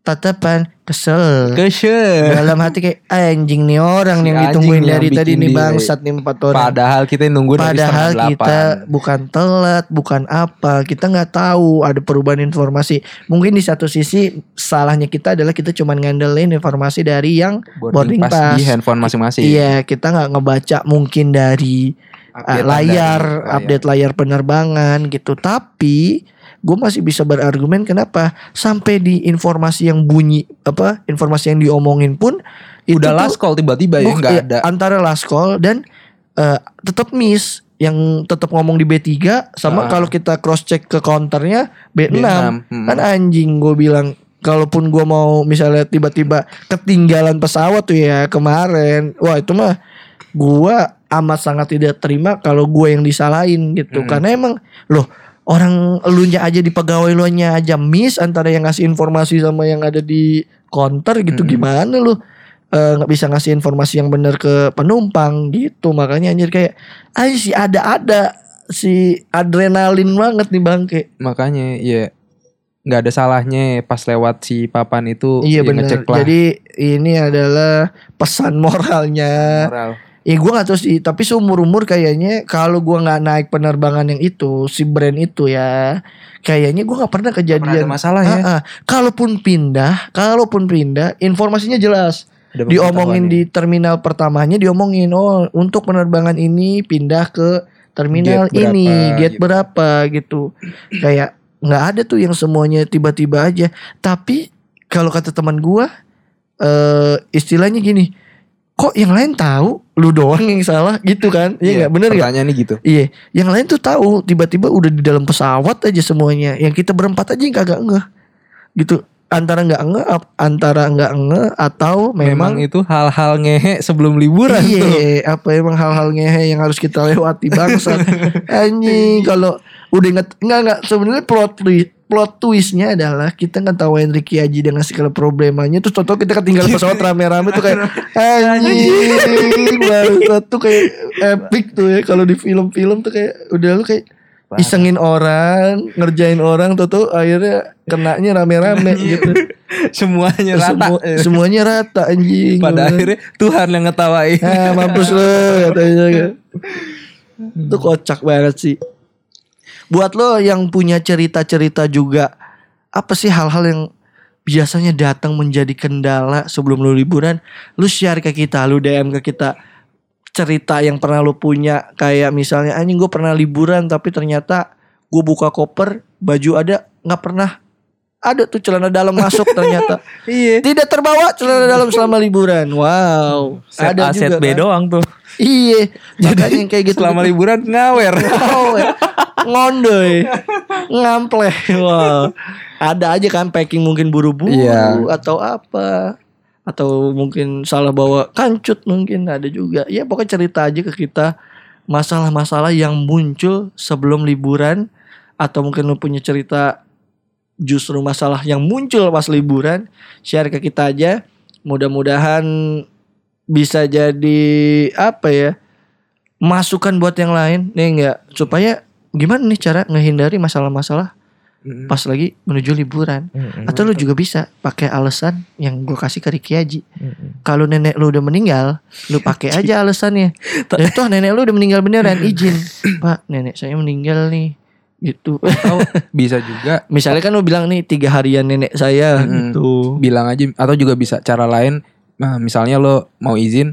tatapan kesel Kesel. dalam hati kayak anjing nih orang Si yang ditungguin yang dari tadi nih bangsat nih empat orang Padahal kita nunggu dari Padahal kita bukan telat, bukan apa, kita nggak tahu ada perubahan informasi. Mungkin di satu sisi salahnya kita adalah kita cuma ngandelin informasi dari yang boarding, pass. di handphone masing-masing. Iya, kita nggak ngebaca mungkin dari uh, Updatean layar, dari update layar penerbangan gitu. Tapi gue masih bisa berargumen kenapa sampai di informasi yang bunyi apa informasi yang diomongin pun itu Udah last call tiba-tiba ya nggak iya, ada. antara last call dan eh, tetap miss yang tetap ngomong di B3 Ah. sama kalau kita cross check ke counternya B6, B6, mm. kan anjing gue bilang kalaupun gue mau misalnya tiba-tiba ketinggalan pesawat tuh ya kemarin wah itu mah gue amat sangat tidak terima kalau gue yang disalahin gitu Mm. karena emang loh orang elunya aja di pegawai lu aja miss antara yang ngasih informasi sama yang ada di counter gitu Mm. gimana lu? Eh, nggak bisa ngasih informasi yang benar ke penumpang gitu. Makanya anjir kayak ay si ada-ada si adrenalin banget nih bangke Makanya ya nggak ada salahnya pas lewat si papan itu iya ya benar ngecek lah. Jadi ini adalah pesan moralnya. Moral. Ya gue gak tahu sih Tapi seumur umur kayaknya Kalau gue gak naik penerbangan yang itu Si brand itu ya Kayaknya gue gak pernah Pernah kejadian. ada masalah ya. Ah. Kalaupun pindah Kalaupun pindah Informasinya jelas. Diomongin di terminal pertamanya Diomongin Oh untuk penerbangan ini Pindah ke terminal Gate berapa, ini Gate gitu. berapa? Gitu. Kayak nggak ada tuh yang semuanya tiba-tiba aja. Tapi Kalau kata teman gue eh Istilahnya gini Kok yang lain tahu Lu doang yang salah gitu kan Iya nggak bener nggak Pertanyaannya gitu. Iya, yang lain tuh tahu tiba-tiba udah di dalam pesawat aja semuanya. Yang kita berempat aja yang kagak ngeh. Gitu. Antara nggak ngeh ap- antara nggak ngeh atau Memang, memang, itu hal-hal ngehe sebelum liburan iya, apa emang hal-hal ngehe yang harus kita lewati bangsa. Anjing kalau udah inget nggak nggak sebenarnya plot twist plot twistnya adalah kita ngetawain Ricky Haji dengan segala problemanya terus toto kita ketinggalan pesawat rame-rame tuh kayak anjing baru tuh kayak epic tuh ya kalau di film-film tuh kayak udah lu kayak isengin orang ngerjain orang toto akhirnya kenanya rame-rame gitu Semuanya rata. Semua- semuanya rata anjing Pada akhirnya Tuhan yang ngetawain. Ah, mampus lu katanya kan. Itu kocak banget sih. Buat lo yang punya cerita-cerita juga apa sih hal-hal yang biasanya datang menjadi kendala sebelum lu liburan, lu share ke kita, lu DM ke kita cerita yang pernah lu punya. Kayak misalnya anjing gue pernah liburan tapi ternyata gue buka koper baju ada nggak pernah ada tuh celana dalam masuk ternyata Iya. tidak terbawa celana dalam selama liburan wow Set A, set B kan? doang tuh. Iya, makanya yang kayak gitu. Selama liburan ngawer. Ngawe, ngondoy, ngampleh. Wah, ada aja kan packing mungkin buru-buru Iya. atau apa. Atau mungkin salah bawa kancut mungkin ada juga. Ya pokoknya cerita aja ke kita masalah-masalah yang muncul sebelum liburan atau mungkin lu punya cerita justru masalah yang muncul pas liburan share ke kita aja. Mudah-mudahan bisa jadi apa ya? masukan buat yang lain nih enggak supaya gimana nih cara ngehindari masalah-masalah pas lagi menuju liburan atau lu juga bisa pakai alasan yang gue kasih ke Ricky Haji kalau nenek lu udah meninggal, lu pakai aja alasannya. Dan toh nenek lu udah meninggal beneran, izin. Pak, nenek saya meninggal nih. Gitu. Atau bisa juga Misalnya kan lu bilang nih tiga harian nenek saya Mm-mm. gitu. bilang aja atau juga bisa cara lain nah, misalnya lo mau izin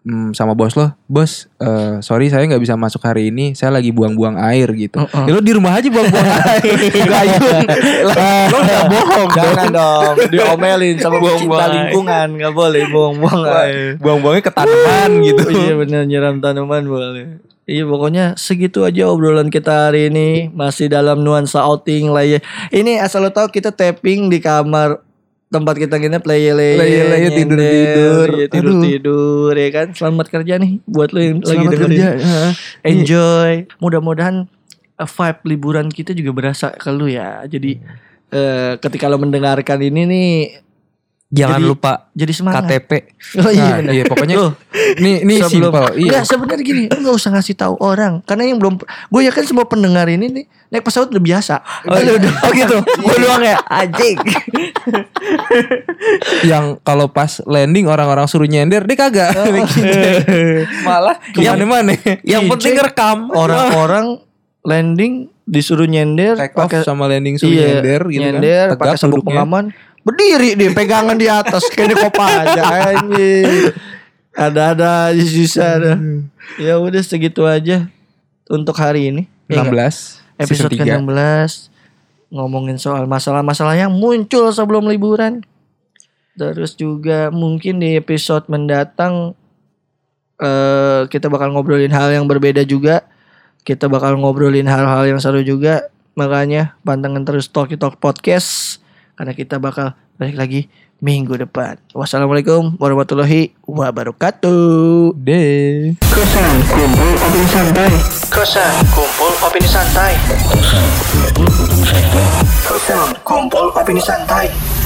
hmm, sama bos lo bos eh, sorry saya nggak bisa masuk hari ini saya lagi buang-buang air gitu Uh-uh. ya lo di rumah aja buang-buang air gayung Lah, lo nggak bohong Jangan dong, diomelin sama Buang-buang pecinta air. lingkungan, nggak boleh buang-buang air. buang-buangnya ke tanaman gitu iya bener nyiram tanaman boleh. Iya pokoknya segitu aja obrolan kita hari ini masih dalam nuansa outing lah ya. Ini asal lo tahu kita tapping di kamar tempat kita gini play lay Leye-leye, tidur-tidur. tidur Aduh. tidur ya kan. Selamat kerja nih buat lo yang lagi Selamat dengerin. kerja Heeh. Enjoy. Mudah-mudahan uh, vibe liburan kita juga berasa ke lu ya. Jadi eh, ketika lo mendengarkan ini nih Jangan Jadi- lupa jadi semangat. KTP. Oh iya Nah, iya, pokoknya Tuh, Nih, nih simpel. Iya. Nggak, sebenarnya gini, lu nggak usah ngasih tahu orang karena yang belum gue yakin semua pendengar ini nih naik pesawat udah biasa. Oh, oh gitu. Gue doang ya. Anjing. yang kalau pas landing orang-orang suruh nyender dia kagak Oh. malah Yang Ije, penting rekam. Orang-orang landing disuruh nyender take off pakai sama landing suruh iya, nyender gitu nyender, kan pakai sabuk pengaman, berdiri dia pegangan di atas kayak di kopa aja anjing. Ada-ada aja susah. Hmm. Ya udah segitu aja untuk hari ini. Ya nggak? 16 episode season 3. ke-16 ngomongin soal masalah-masalah yang muncul sebelum liburan. Terus juga mungkin di episode mendatang eh kita bakal ngobrolin hal yang berbeda juga. Kita bakal ngobrolin hal-hal yang seru juga. Makanya pantengin terus Talkie Talk Podcast karena kita bakal balik lagi minggu depan. Wassalamualaikum warahmatullahi wabarakatuh. deh Kosan kumpul opini santai. Kosan kumpul opini santai. Kosan kumpul opini santai.